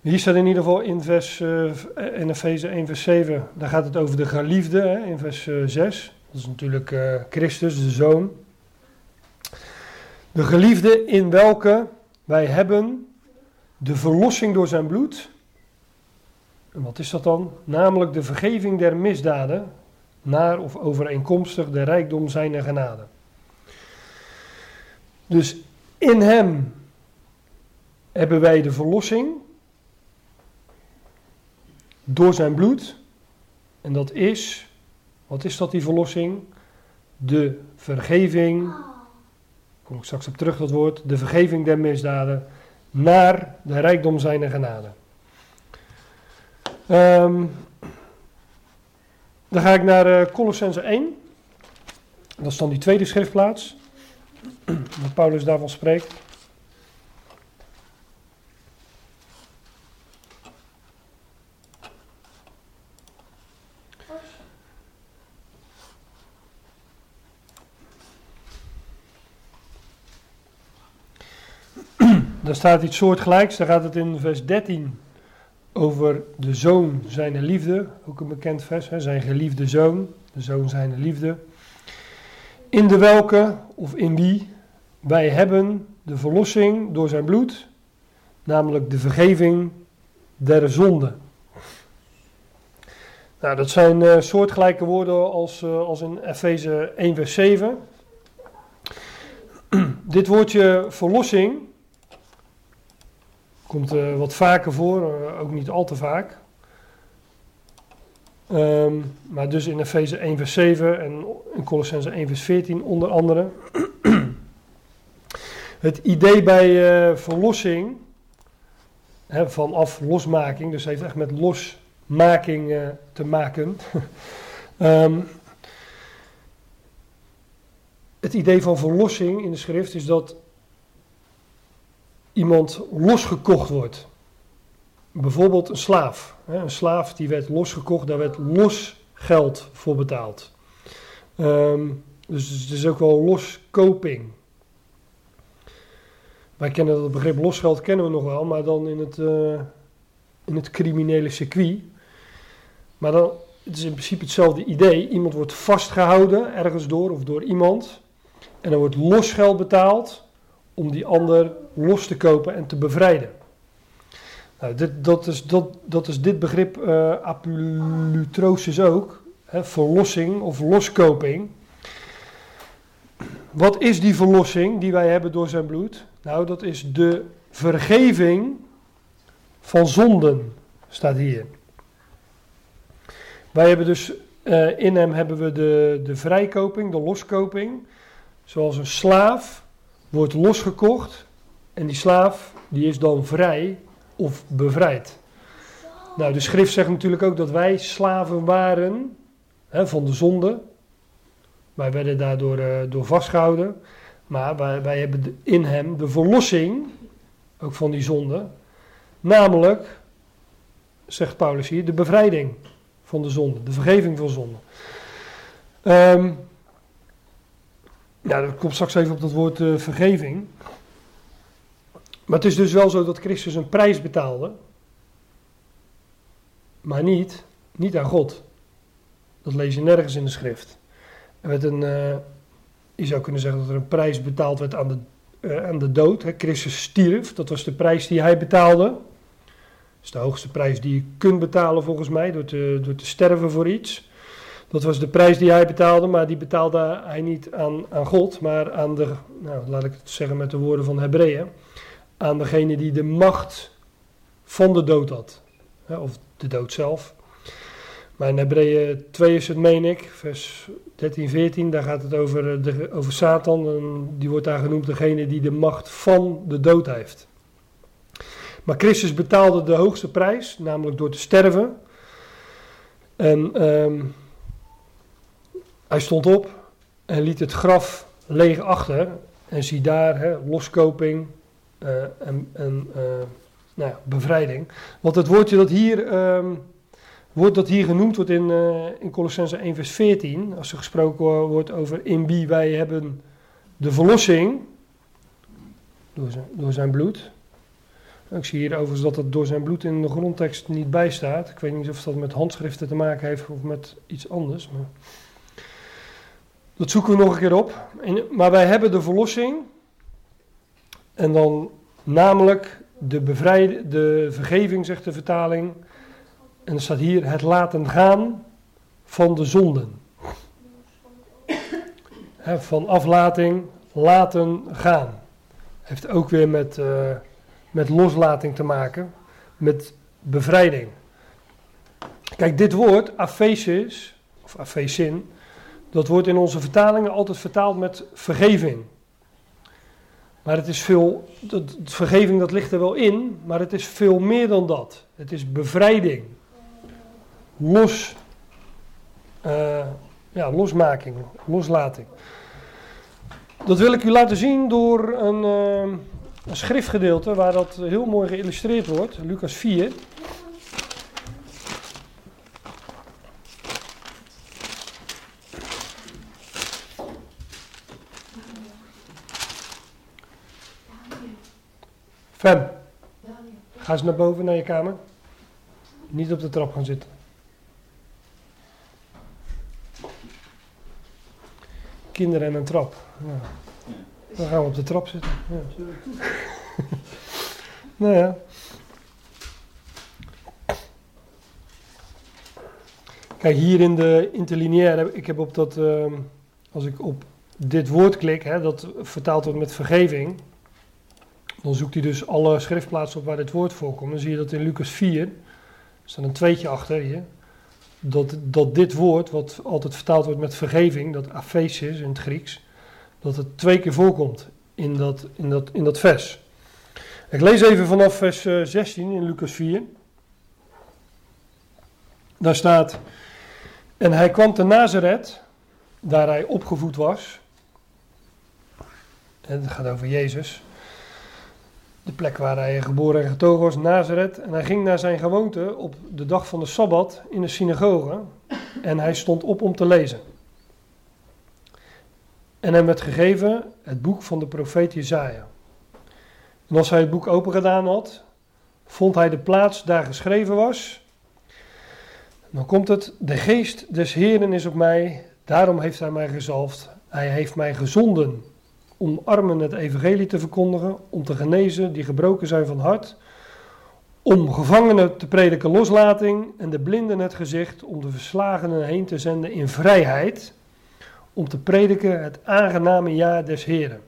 Hier staat in ieder geval in, vers, in Efeze 1 vers 7, daar gaat het over de geliefde hè, in vers 6. Dat is natuurlijk Christus, de Zoon. De geliefde in welke wij hebben de verlossing door zijn bloed En wat is dat dan? Namelijk de vergeving der misdaden, naar of overeenkomstig de rijkdom zijner genade. Dus in hem hebben wij de verlossing door zijn bloed. En dat is, wat is dat die verlossing? De vergeving, kom ik straks op terug dat woord, de vergeving der misdaden naar de rijkdom zijner genade. Um, dan ga ik naar uh, Colossense 1. Dat is dan die tweede schriftplaats. Waar Paulus daarvan spreekt. Daar staat iets soortgelijks. Daar gaat het in vers 13 over de zoon zijn liefde. Ook een bekend vers, hè? zijn geliefde zoon. De zoon zijn liefde. In de welke, of in wie, wij hebben de verlossing door zijn bloed. Namelijk de vergeving der zonde. Nou, dat zijn uh, soortgelijke woorden als, uh, als in Efeze 1 vers 7. Dit woordje verlossing Komt uh, wat vaker voor, uh, ook niet al te vaak. Um, maar dus in Efeze 1 vers 7 en in Colossense 1 vers 14 onder andere. Het idee bij uh, verlossing, hè, vanaf losmaking, dus heeft echt met losmaking te maken. um, het idee van verlossing in de schrift is dat iemand losgekocht wordt. Bijvoorbeeld een slaaf. Een slaaf die werd losgekocht, daar werd los geld voor betaald. Um, dus het is ook wel loskoping. Wij kennen dat begrip losgeld kennen we nog wel, maar dan in het, uh, in het criminele circuit. Maar dan, het is in principe hetzelfde idee. Iemand wordt vastgehouden ergens door of door iemand. En er wordt losgeld betaald om die ander los te kopen en te bevrijden. Nou, dit, dat, is, dat, dat is dit begrip uh, ook, hè, verlossing of loskoping. Wat is die verlossing die wij hebben door zijn bloed? Nou, dat is de vergeving van zonden, staat hier. Wij hebben dus uh, in hem hebben we de, de vrijkoping, de loskoping. Zoals een slaaf wordt losgekocht en die slaaf die is dan vrij of bevrijd. Nou, de schrift zegt natuurlijk ook dat wij slaven waren hè, van de zonde. Wij werden daardoor uh, door vastgehouden. Maar wij, hebben in hem de verlossing, ook van die zonde. Namelijk, zegt Paulus hier, de bevrijding van de zonde, de vergeving van zonde. Um, ja, dat komt straks even op dat woord uh, vergeving. Maar het is dus wel zo dat Christus een prijs betaalde. Maar niet, niet aan God. Dat lees je nergens in de schrift. Er werd een, uh, je zou kunnen zeggen dat er een prijs betaald werd aan de, uh, aan de dood. Christus stierf, dat was de prijs die hij betaalde. Dat is de hoogste prijs die je kunt betalen volgens mij, door te, door te sterven voor iets. Dat was de prijs die hij betaalde, maar die betaalde hij niet aan, aan God, maar aan de, nou, laat ik het zeggen met de woorden van Hebreeën, aan degene die de macht van de dood had. Of de dood zelf. Maar in Hebreeën 2 is het, meen ik, vers 13, 14, daar gaat het over, eh, de, over Satan. En die wordt daar genoemd degene die de macht van de dood heeft. Maar Christus betaalde de hoogste prijs, namelijk door te sterven. En um, hij stond op en liet het graf leeg achter. En zie daar, hè, loskoping uh, en, uh, nou ja, bevrijding. Want het woordje dat hier, um, dat hier genoemd wordt in, uh, in Colossense 1 vers 14, als er gesproken wordt over in wie wij hebben de verlossing, door zijn, door zijn bloed. Ik zie hier overigens dat het door zijn bloed in de grondtekst niet bijstaat. Ik weet niet of dat met handschriften te maken heeft of met iets anders. Maar... Dat zoeken we nog een keer op. maar wij hebben de verlossing. En dan namelijk de, bevrijd, de vergeving, zegt de vertaling. En er staat hier het laten gaan van de zonden. Van aflating, laten gaan. Heeft ook weer met, eh, met loslating te maken, met bevrijding. Kijk, dit woord, afesis, of afesin, dat wordt in onze vertalingen altijd vertaald met vergeving. Maar het is veel, dat, vergeving dat ligt er wel in, maar het is veel meer dan dat. Het is bevrijding. Los, uh, ja, losmaking, loslating. Dat wil ik u laten zien door een, uh, een schriftgedeelte waar dat heel mooi geïllustreerd wordt, Lucas 4. Ga eens naar boven naar je kamer. Niet op de trap gaan zitten. Kinderen en een trap. Ja. Dan gaan we op de trap zitten. Ja. nou ja. Kijk, hier in de interlineaire, ik heb op dat, uh, als ik op dit woord klik, hè, dat vertaald wordt met vergeving. Dan zoekt hij dus alle schriftplaatsen op waar dit woord voorkomt. Dan zie je dat in Lucas 4, er staat een tweetje achter hier, dat, dat dit woord, wat altijd vertaald wordt met vergeving, dat aphesis in het Grieks, dat het twee keer voorkomt in dat, in dat, in dat vers. Ik lees even vanaf vers 16 eh, in Lucas 4. Daar staat, en hij kwam te Nazareth, daar hij opgevoed was. En het gaat over Jezus de plek waar hij geboren en getogen was, Nazareth. En hij ging naar zijn gewoonte op de dag van de Sabbat in de synagoge. En hij stond op om te lezen. En hem werd gegeven het boek van de profeet Jezaja. En als hij het boek open gedaan had, vond hij de plaats daar geschreven was. Dan komt het, de geest des Heeren is op mij, daarom heeft hij mij gezalfd. Hij heeft mij gezonden om armen het evangelie te verkondigen, om te genezen die gebroken zijn van hart, om gevangenen te prediken loslating en de blinden het gezicht, om de verslagenen heen te zenden in vrijheid, om te prediken het aangename jaar des Heren.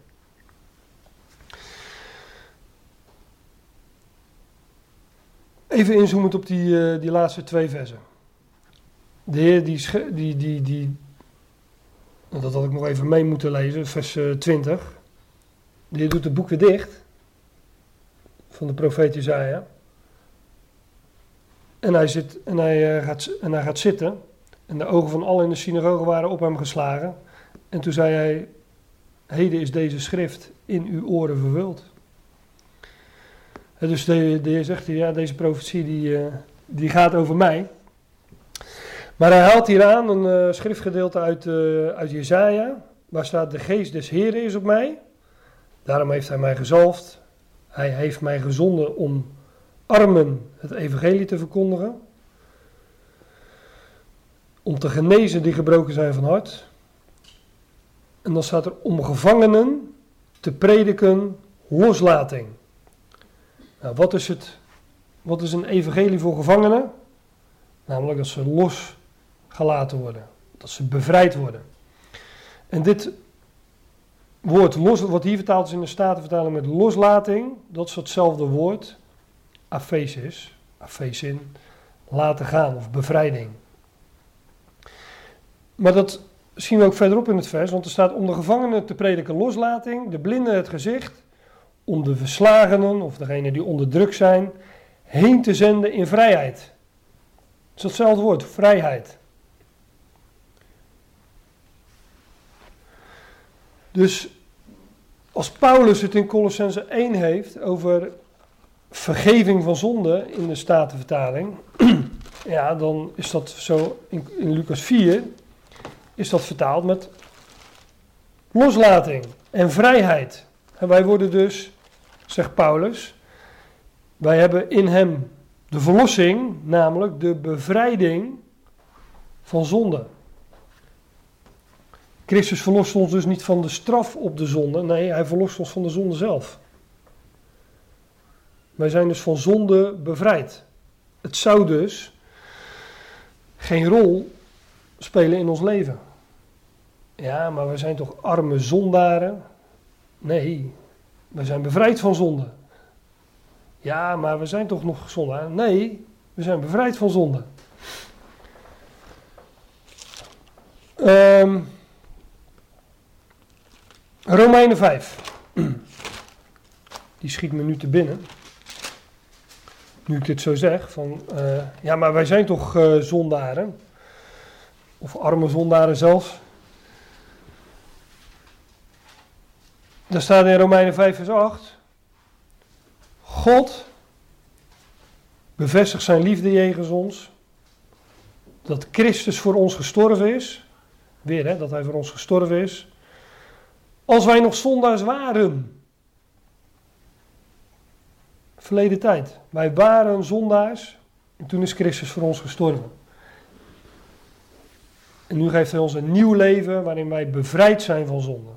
Even inzoomend op die, uh, die laatste twee versen. De Heer die, die, die, die dat had ik nog even mee moeten lezen, vers 20. Eh, die doet het boek weer dicht. Van de profeet Isaiah. En hij, zit, en, hij, uh, gaat, en hij gaat zitten. En de ogen van allen in de synagoge waren op hem geslagen. En toen zei hij: Heden is deze schrift in uw oren vervuld. Dus de, de heer zegt: Ja, deze profetie die, uh, die gaat over mij. Maar hij haalt hier aan een uh, schriftgedeelte uit, uh, uit waar staat de geest des Heren is op mij. Daarom heeft hij mij gezalfd. Hij heeft mij gezonden om armen het evangelie te verkondigen. Om te genezen die gebroken zijn van hart. En dan staat er om gevangenen te prediken loslating. Nou, wat is het? Wat is een evangelie voor gevangenen? Namelijk dat ze los gelaten worden. Dat ze bevrijd worden. En dit woord los, wat hier vertaald is in de Statenvertaling met loslating, dat is hetzelfde woord, afesis, afesin, laten gaan of bevrijding. Maar dat zien we ook verderop in het vers, want er staat om de gevangenen te prediken loslating, de blinden het gezicht, om de verslagenen of degenen die onder druk zijn, heen te zenden in vrijheid. Het is hetzelfde woord, vrijheid. Dus als Paulus het in Colossense 1 heeft over vergeving van zonde in de Statenvertaling, ja, dan is dat zo in, in Lucas 4 is dat vertaald met loslating en vrijheid. En wij worden dus, zegt Paulus, wij hebben in hem de verlossing, namelijk de bevrijding van zonde. Christus verlost ons dus niet van de straf op de zonde. Nee, hij verlost ons van de zonde zelf. Wij zijn dus van zonde bevrijd. Het zou dus geen rol spelen in ons leven. Ja, maar we zijn toch arme zondaren? Nee, we zijn bevrijd van zonde. Ja, maar we zijn toch nog zondaren? Nee, we zijn bevrijd van zonde. Um, Romeinen 5. Die schiet me nu te binnen. Nu ik dit zo zeg, van uh, ja, maar wij zijn toch uh, zondaren? Of arme zondaren zelfs. Daar staat in Romeinen 5 vers 8. God bevestigt zijn liefde jegens ons. Dat Christus voor ons gestorven is. Weer hè, dat hij voor ons gestorven is. Als wij nog zondaars waren. Verleden tijd. Wij waren zondaars. En toen is Christus voor ons gestorven. En nu geeft hij ons een nieuw leven waarin wij bevrijd zijn van zonde.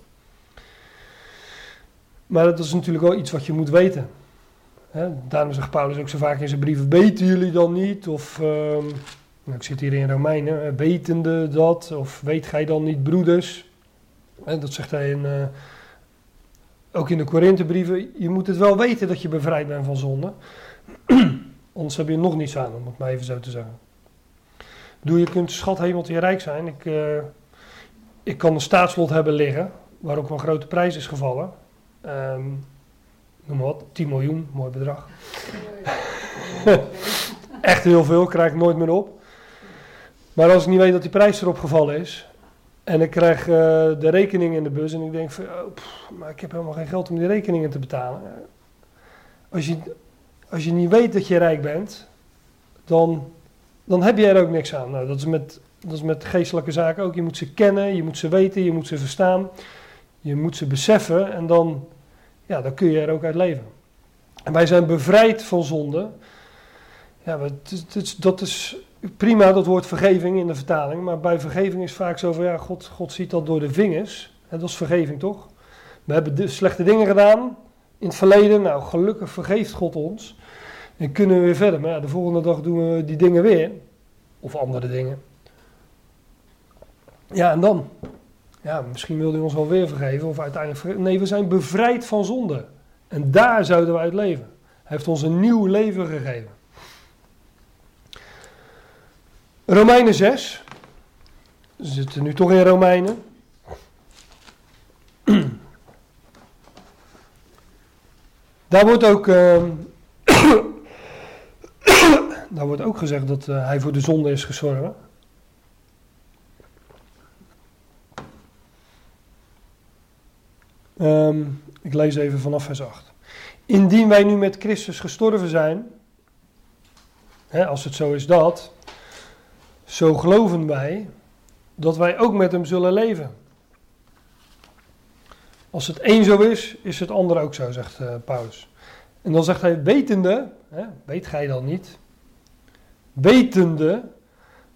Maar dat is natuurlijk wel iets wat je moet weten. daarom zegt Paulus ook zo vaak in zijn brieven: Weten jullie dan niet? Of ehm, nou, ik zit hier in Romeinen, wetende dat? Of weet gij dan niet, broeders? Dat zegt hij in, uh, ook in de Korinthebrieven. Je moet het wel weten dat je bevrijd bent van zonde. Anders heb je nog niets aan, om het maar even zo te zeggen. Doe je kunt schat hemeltje rijk zijn. Ik, uh, ik kan een staatslot hebben liggen, waar ook een grote prijs is gevallen. Um, noem maar wat, 10 miljoen, mooi bedrag. Echt heel veel, krijg ik nooit meer op. Maar als ik niet weet dat die prijs erop gevallen is, en ik krijg uh, de rekening in de bus en ik denk van, oh, maar ik heb helemaal geen geld om die rekeningen te betalen. Als je, als je niet weet dat je rijk bent, dan, dan heb je er ook niks aan. Nou, dat is, met, dat is met geestelijke zaken ook. Je moet ze kennen, je moet ze weten, je moet ze verstaan. Je moet ze beseffen en dan, ja, dan kun je er ook uit leven. En wij zijn bevrijd van zonde. Ja, dat is prima, dat woord vergeving in de vertaling. Maar bij vergeving is vaak zo van, ja, God, God ziet dat door de vingers. Dat is vergeving, toch? We hebben slechte dingen gedaan in het verleden. Nou, gelukkig vergeeft God ons. En kunnen we weer verder. Maar ja, de volgende dag doen we die dingen weer. Of andere dingen. Ja, en dan? Ja, misschien wilde hij ons wel weer vergeven. Of uiteindelijk Nee, we zijn bevrijd van zonde. En daar zouden we uit leven. Hij heeft ons een nieuw leven gegeven. Romeinen 6. We zitten nu toch in Romeinen. Daar wordt ook, uh, daar wordt ook gezegd dat uh, hij voor de zonde is gestorven. Um, ik lees even vanaf vers 8. Indien wij nu met Christus gestorven zijn, hè, als het zo is dat, zo geloven wij dat wij ook met hem zullen leven. Als het één zo is, is het ander ook zo, zegt uh, Paulus. En dan zegt hij, wetende, hè, weet gij dan niet, wetende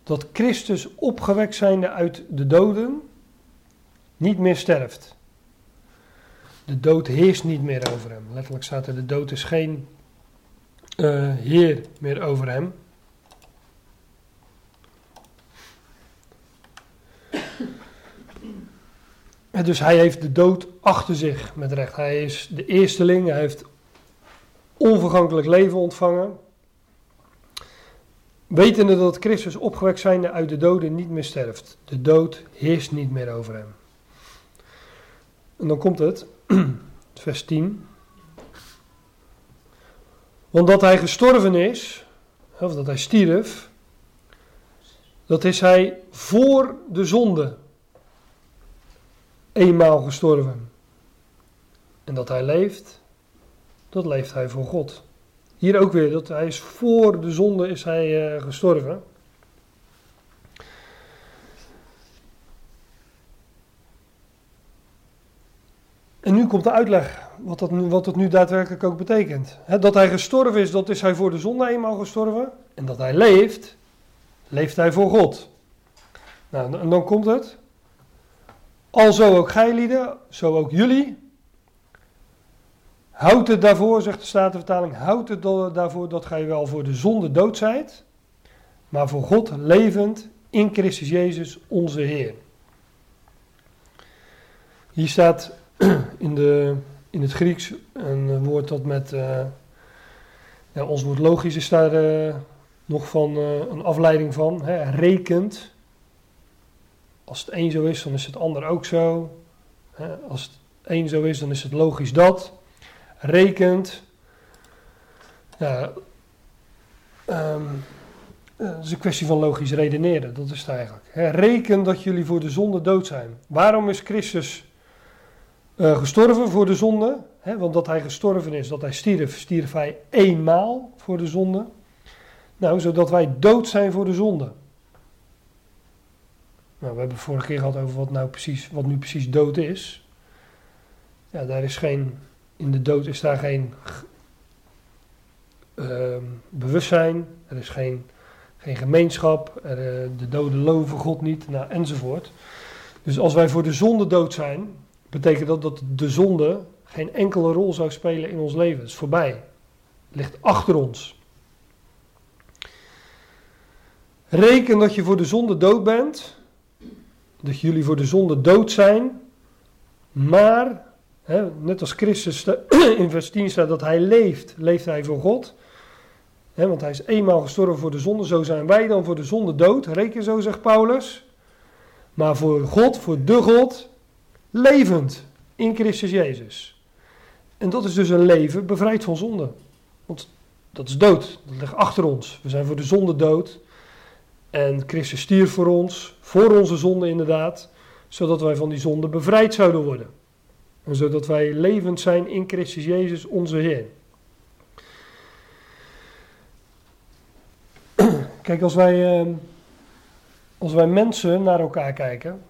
dat Christus opgewekt zijnde uit de doden niet meer sterft. De dood heerst niet meer over hem. Letterlijk staat er, de dood is geen uh, heer meer over hem. Dus hij heeft de dood achter zich met recht. Hij is de eersteling, hij heeft onvergankelijk leven ontvangen. Wetende dat Christus opgewekt zijnde uit de doden niet meer sterft. De dood heerst niet meer over hem. En dan komt het, vers 10. Want dat hij gestorven is, of dat hij stierf, dat is hij voor de zonde eenmaal gestorven. En dat hij leeft, dat leeft hij voor God. Hier ook weer, dat hij is voor de zonde is hij uh, gestorven. En nu komt de uitleg wat dat, wat dat nu daadwerkelijk ook betekent. dat hij gestorven is, dat is hij voor de zonde eenmaal gestorven. En dat hij leeft, leeft hij voor God. Nou, en dan komt het. Alzo ook gij lieden, zo ook jullie. Houd het daarvoor, zegt de Statenvertaling, houd het daarvoor dat gij wel voor de zonde dood zijt, maar voor God levend in Christus Jezus onze Heer. Hier staat in, de, in het Grieks een woord dat met, ja, ons woord logisch is daar uh, nog van uh, een afleiding van, hè, rekent. Als het een zo is, dan is het ander ook zo. Als het een zo is, dan is het logisch dat. Rekent. Ja, um, het is een kwestie van logisch redeneren, dat is het eigenlijk. Reken dat jullie voor de zonde dood zijn. Waarom is Christus uh, gestorven voor de zonde? Want dat hij gestorven is, dat hij stierf, stierf hij eenmaal voor de zonde. Nou, zodat wij dood zijn voor de zonde. Nou, we hebben vorige keer gehad over wat, nou precies, wat nu precies dood is. Ja, daar is geen, in de dood is daar geen uh, bewustzijn, er is geen, geen gemeenschap, er, uh, de doden loven God niet, nou, enzovoort. Dus als wij voor de zonde dood zijn, betekent dat dat de zonde geen enkele rol zou spelen in ons leven. Het is voorbij. Het ligt achter ons. Reken dat je voor de zonde dood bent. Dat jullie voor de zonde dood zijn. Maar, hè, net als Christus in vers 10 staat dat hij leeft, leeft hij voor God. Hè, want hij is eenmaal gestorven voor de zonde. Zo zijn wij dan voor de zonde dood. Reken zo, zegt Paulus. Maar voor God, voor de God, levend in Christus Jezus. En dat is dus een leven bevrijd van zonde. Want dat is dood, dat ligt achter ons. We zijn voor de zonde dood. En Christus stierf voor ons, voor onze zonde inderdaad, zodat wij van die zonde bevrijd zouden worden. En zodat wij levend zijn in Christus Jezus, onze Heer. Kijk, als wij, ehm, als wij mensen naar elkaar kijken,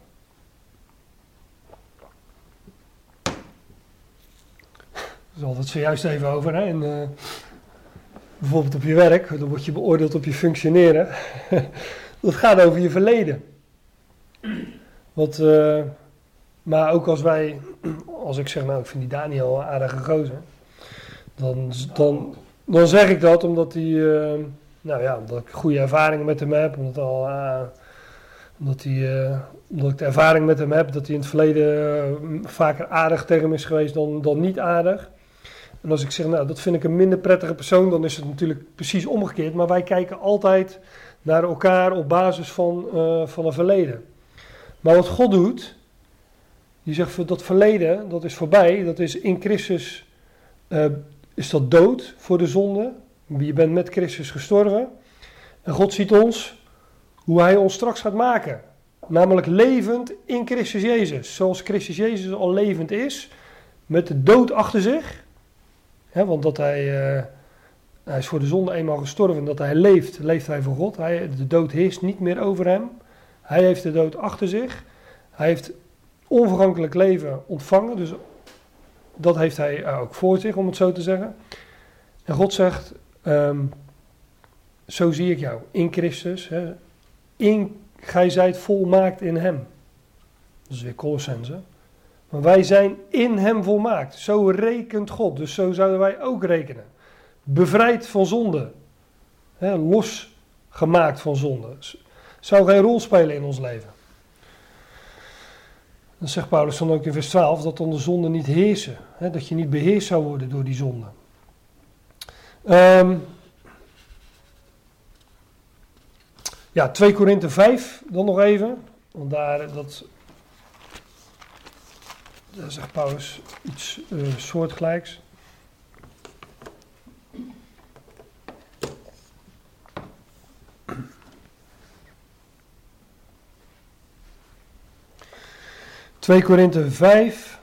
Daar hadden het zojuist even over. Hè? En, bijvoorbeeld op je werk, dan word je beoordeeld op je functioneren. dat gaat over je verleden. Wat, uh, maar ook als wij, als ik zeg, nou ik vind die Daniel een aardige gozer. Dan, dan, dan zeg ik dat omdat hij, uh, nou ja, omdat ik goede ervaringen met hem heb. Omdat, al, omdat, hij, omdat ik de ervaring met hem heb dat hij in het verleden vaker aardig tegen me is geweest dan, dan niet aardig. En als ik zeg, nou, dat vind ik een minder prettige persoon, dan is het natuurlijk precies omgekeerd. Maar wij kijken altijd naar elkaar op basis van, uh, van een verleden. Maar wat God doet, die zegt dat verleden, dat is voorbij, dat is in Christus, uh, is dat dood voor de zonde. Je bent met Christus gestorven. En God ziet ons, hoe hij ons straks gaat maken. Namelijk levend in Christus Jezus. Zoals Christus Jezus al levend is, met de dood achter zich want dat hij, uh, hij is voor de zonde eenmaal gestorven. Dat hij leeft, leeft hij voor God. Hij, de dood heerst niet meer over hem. Hij heeft de dood achter zich. Hij heeft onvergankelijk leven ontvangen. Dus dat heeft hij ook voor zich, om het zo te zeggen. En God zegt, um, zo zie ik jou, in Christus. Hè, in, gij zijt volmaakt in hem. Dat is weer Colossense. Maar wij zijn in hem volmaakt. Zo rekent God. Dus zo zouden wij ook rekenen. Bevrijd van zonde. He, losgemaakt van zonde. Zou geen rol spelen in ons leven. Dan zegt Paulus dan ook in vers 12 dat dan de zonde niet heersen. dat je niet beheerst zou worden door die zonde. Um, ja, 2 Korinthe 5 dan nog even. Want daar, dat daar zegt Paulus iets uh, soortgelijks. Twee Korinthe 5,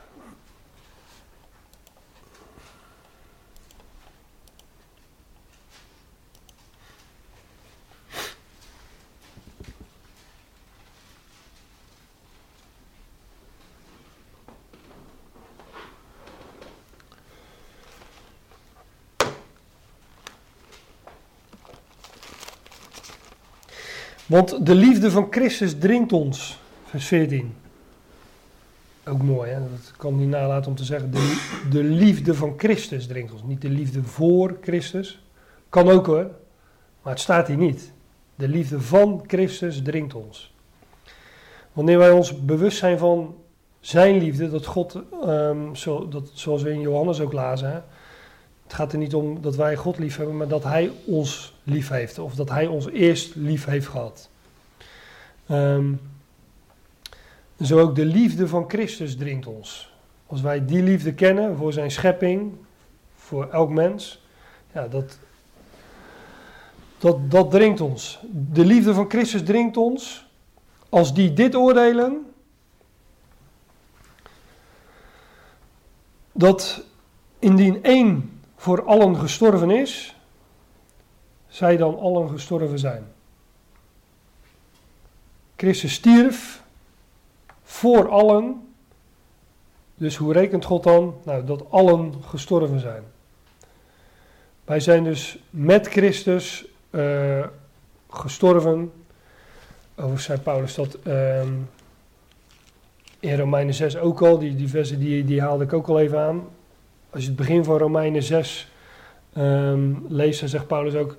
Want de liefde van Christus dringt ons. Vers 14. Ook mooi, hè? dat kan niet nalaten om te zeggen. De, de liefde van Christus dringt ons. Niet de liefde voor Christus. Kan ook hoor, maar het staat hier niet. De liefde van Christus dringt ons. Wanneer wij ons bewust zijn van zijn liefde, dat God, ehm, zo, dat, zoals we in Johannes ook lazen, het gaat er niet om dat wij God lief hebben, maar dat Hij ons lief heeft. Of dat Hij ons eerst lief heeft gehad. Ehm, zo ook de liefde van Christus dringt ons. Als wij die liefde kennen voor zijn schepping, voor elk mens, ja, dat, dat, dat dringt ons. De liefde van Christus dringt ons. Als die dit oordelen, dat indien één voor allen gestorven is, zij dan allen gestorven zijn. Christus stierf voor allen. Dus hoe rekent God dan? Nou, dat allen gestorven zijn. Wij zijn dus met Christus uh, gestorven. Over zei Paulus dat uh, in Romeinen 6 ook al. Die, die versen die, die haalde ik ook al even aan. Als je het begin van Romeinen 6 um, ehm, leest, dan zegt Paulus ook...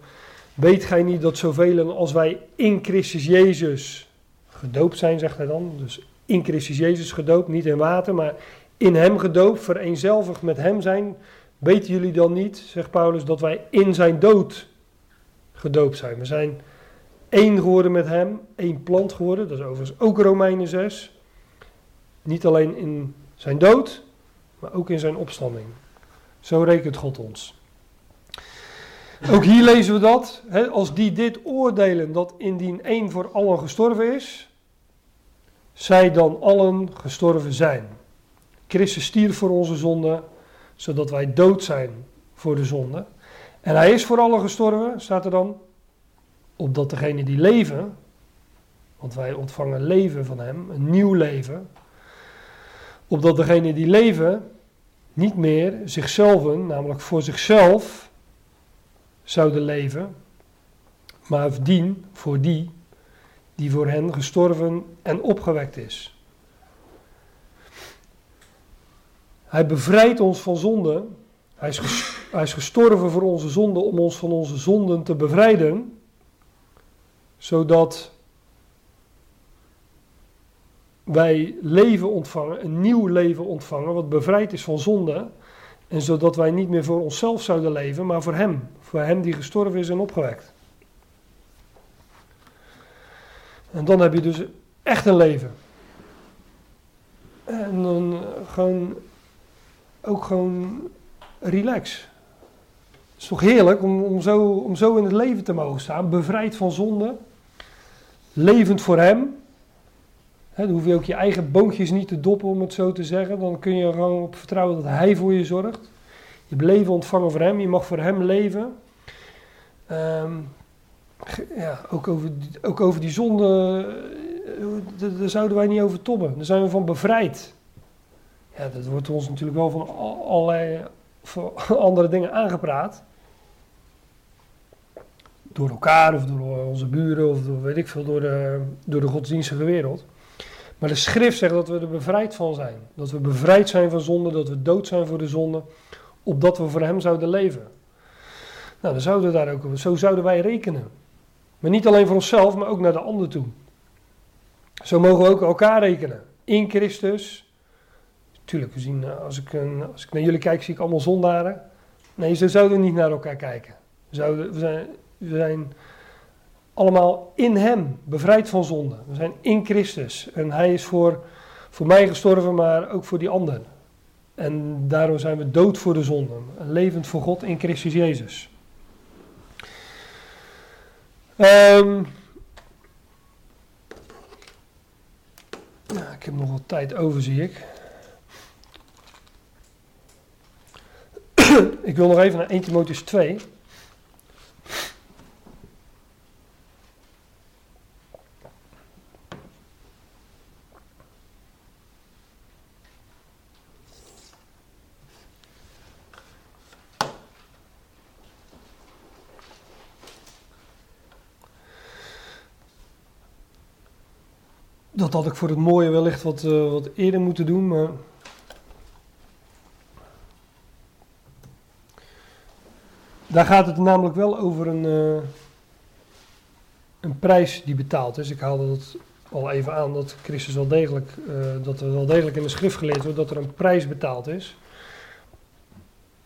Weet gij niet dat zoveel als wij in Christus Jezus gedoopt zijn, zegt hij dan. Dus in Christus Jezus gedoopt, niet in water, maar in hem gedoopt, vereenzelvigd met hem zijn. Weten jullie dan niet, zegt Paulus, dat wij in zijn dood gedoopt zijn? We zijn één geworden met hem, één plant geworden. Dat is overigens ook Romeinen 6. Niet alleen in zijn dood, maar ook in zijn opstanding. Zo rekent God ons. Ook hier lezen we dat. Hè, als die dit oordelen, dat indien één voor allen gestorven is, zij dan allen gestorven zijn. Christus stierf voor onze zonde, zodat wij dood zijn voor de zonde. En hij is voor allen gestorven, staat er dan, opdat degenen die leven, want wij ontvangen leven van hem, een nieuw leven, opdat degenen die leven niet meer zichzelf, namelijk voor zichzelf, zouden leven, maar dien voor die die voor hen gestorven en opgewekt is. Hij bevrijdt ons van zonde. Hij is, hij is gestorven voor onze zonde om ons van onze zonden te bevrijden, zodat wij leven ontvangen, een nieuw leven ontvangen, wat bevrijd is van zonde. En zodat wij niet meer voor onszelf zouden leven, maar voor Hem. Voor Hem die gestorven is en opgewekt. En dan heb je dus echt een leven. En dan gewoon, ook gewoon relax. Het is toch heerlijk om, om, zo, om zo in het leven te mogen staan. Bevrijd van zonde. Levend voor Hem. Dan hoef je ook je eigen boontjes niet te doppen, om het zo te zeggen. Dan kun je gewoon op vertrouwen dat Hij voor je zorgt. Je hebt leven ontvangen voor Hem. Je mag voor Hem leven. Um, ja, ook over, ook over die zonde, eh, daar zouden wij niet over tobben. Daar zijn we van bevrijd. Ja, dat wordt ons natuurlijk wel van allerlei andere dingen aangepraat. Door elkaar of door onze buren of door, weet ik veel, door de, door de godsdienstige wereld. Maar de schrift zegt dat we er bevrijd van zijn. Dat we bevrijd zijn van zonde, dat we dood zijn voor de zonde, opdat we voor hem zouden leven. Nou, dan zouden daar ook, zo zouden wij rekenen. Maar niet alleen voor onszelf, maar ook naar de ander toe. Zo mogen we ook elkaar rekenen. In Christus. Tuurlijk, we zien, eh, als, ik, als ik naar jullie kijk, zie ik allemaal zondaren. Nee, zo zouden niet naar elkaar kijken. We, zijn, we zijn allemaal in Hem, bevrijd van zonde. We zijn in Christus. En Hij is voor, voor mij gestorven, maar ook voor die anderen. En daarom zijn we dood voor de zonde. Levend voor God in Christus Jezus. Um, ik heb nog wat tijd over, zie ik. ik wil nog even naar 1 Timotheus 2. Dat had ik voor het mooie wellicht wat, uh, wat eerder moeten doen, maar. Daar gaat het namelijk wel over een, uh, een prijs die betaald is. Ik haalde dat al even aan dat Christus wel degelijk, eh, dat er wel degelijk in de schrift geleerd wordt dat er een prijs betaald is.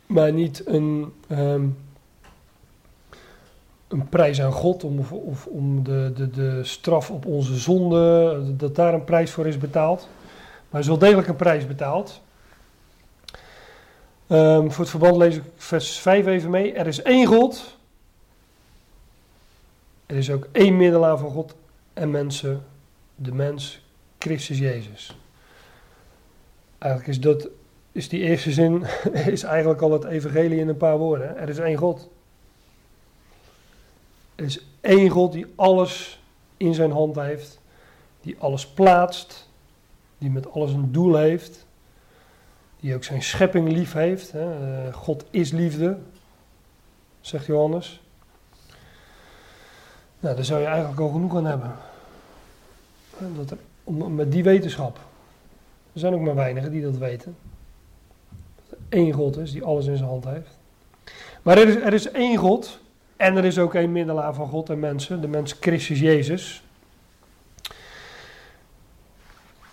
Maar niet een, ehm, een prijs aan God om, of, om de, de, de straf op onze zonde, dat daar een prijs voor is betaald. Maar er is wel degelijk een prijs betaald. Ehm, voor het verband lees ik vers 5 even mee. Er is één God. Er is ook één middelaar van God en mensen. De mens, Christus Jezus. Eigenlijk is, dat, is die eerste zin is eigenlijk al het evangelie in een paar woorden. Er is één God. Er is één God die alles in zijn hand heeft. Die alles plaatst. Die met alles een doel heeft die ook zijn schepping lief heeft. Hè. Eh, God is liefde, zegt Johannes. Nou, daar zou je eigenlijk al genoeg aan hebben. Dat er, met die wetenschap. Er zijn ook maar weinigen die dat weten. Dat er één God is die alles in zijn hand heeft. Maar er is, er is één God. En er is ook één middelaar van God en mensen. De mens Christus Jezus.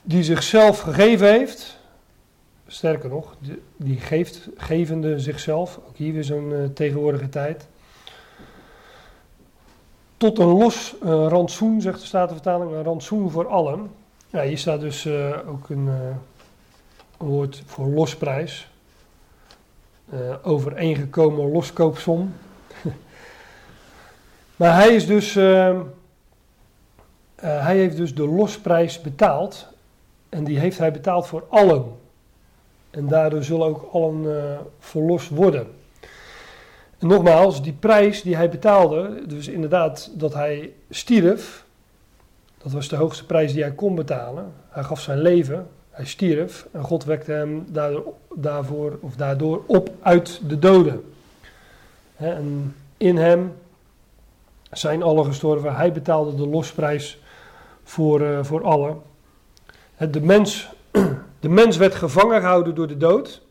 Die zichzelf gegeven heeft sterker nog, die geeft, gevende zichzelf, ook hier weer zo'n uh, tegenwoordige tijd, tot een los uh, rantsoen, zegt de Statenvertaling, een rantsoen voor allen. Ja, hier staat dus uh, ook een, een, woord voor losprijs, overeengekomen loskoopsom. Maar hij is dus, hij heeft dus de losprijs betaald en die heeft hij betaald voor allen. En daardoor zullen ook allen uh, verlost worden. En nogmaals, die prijs die hij betaalde, dus inderdaad dat hij stierf, dat was de hoogste prijs die hij kon betalen. Hij gaf zijn leven, hij stierf en God wekte hem daardoor, daarvoor, of daardoor op uit de doden. en in hem zijn allen gestorven. Hij betaalde de losprijs voor, uh, voor allen. De mens de mens werd gevangen gehouden door de dood.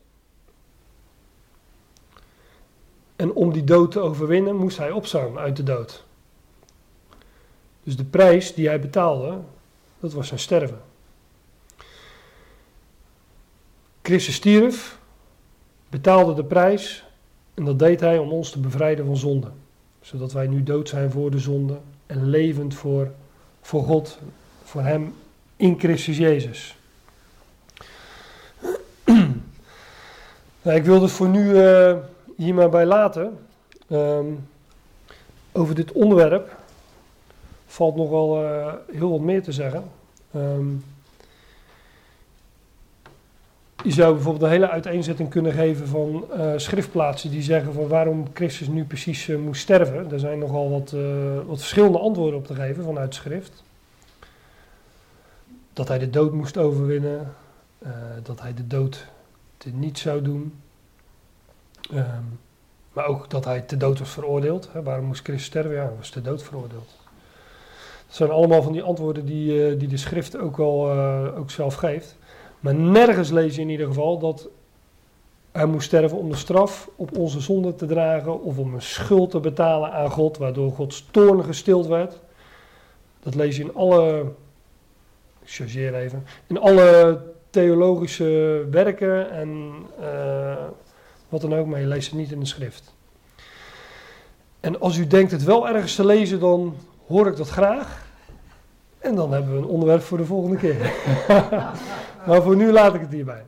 En om die dood te overwinnen moest hij opstaan uit de dood. Dus de prijs die hij betaalde, dat was zijn sterven. Christus stierf, betaalde de prijs en dat deed hij om ons te bevrijden van zonde. Zodat wij nu dood zijn voor de zonde en levend voor, voor God, voor Hem in Christus Jezus. Nou, ik wil het voor nu uh, hier maar bij laten. Um, over dit onderwerp valt nog wel uh, heel wat meer te zeggen. Um, je zou bijvoorbeeld een hele uiteenzetting kunnen geven van uh, schriftplaatsen die zeggen van waarom Christus nu precies moest sterven. Er zijn nogal wat, wat verschillende antwoorden op te geven vanuit schrift. Dat hij de dood moest overwinnen, dat hij de dood niet zou doen. Ehm, maar ook dat hij te dood was veroordeeld. Hè. Waarom moest Christus sterven? Ja, hij was te dood veroordeeld. Dat zijn allemaal van die antwoorden die, die de schrift ook uh, ook zelf geeft. Maar nergens lees je in ieder geval dat hij moest sterven om de straf op onze zonde te dragen of om een schuld te betalen aan God, waardoor Gods toorn gestild werd. Dat lees je in alle, ik chargeer even, in alle theologische werken en uh, wat dan ook, maar je leest het niet in de schrift. En als u denkt het wel ergens te lezen, dan hoor ik dat graag. En dan hebben we een onderwerp voor de volgende keer. maar voor nu laat ik het hierbij.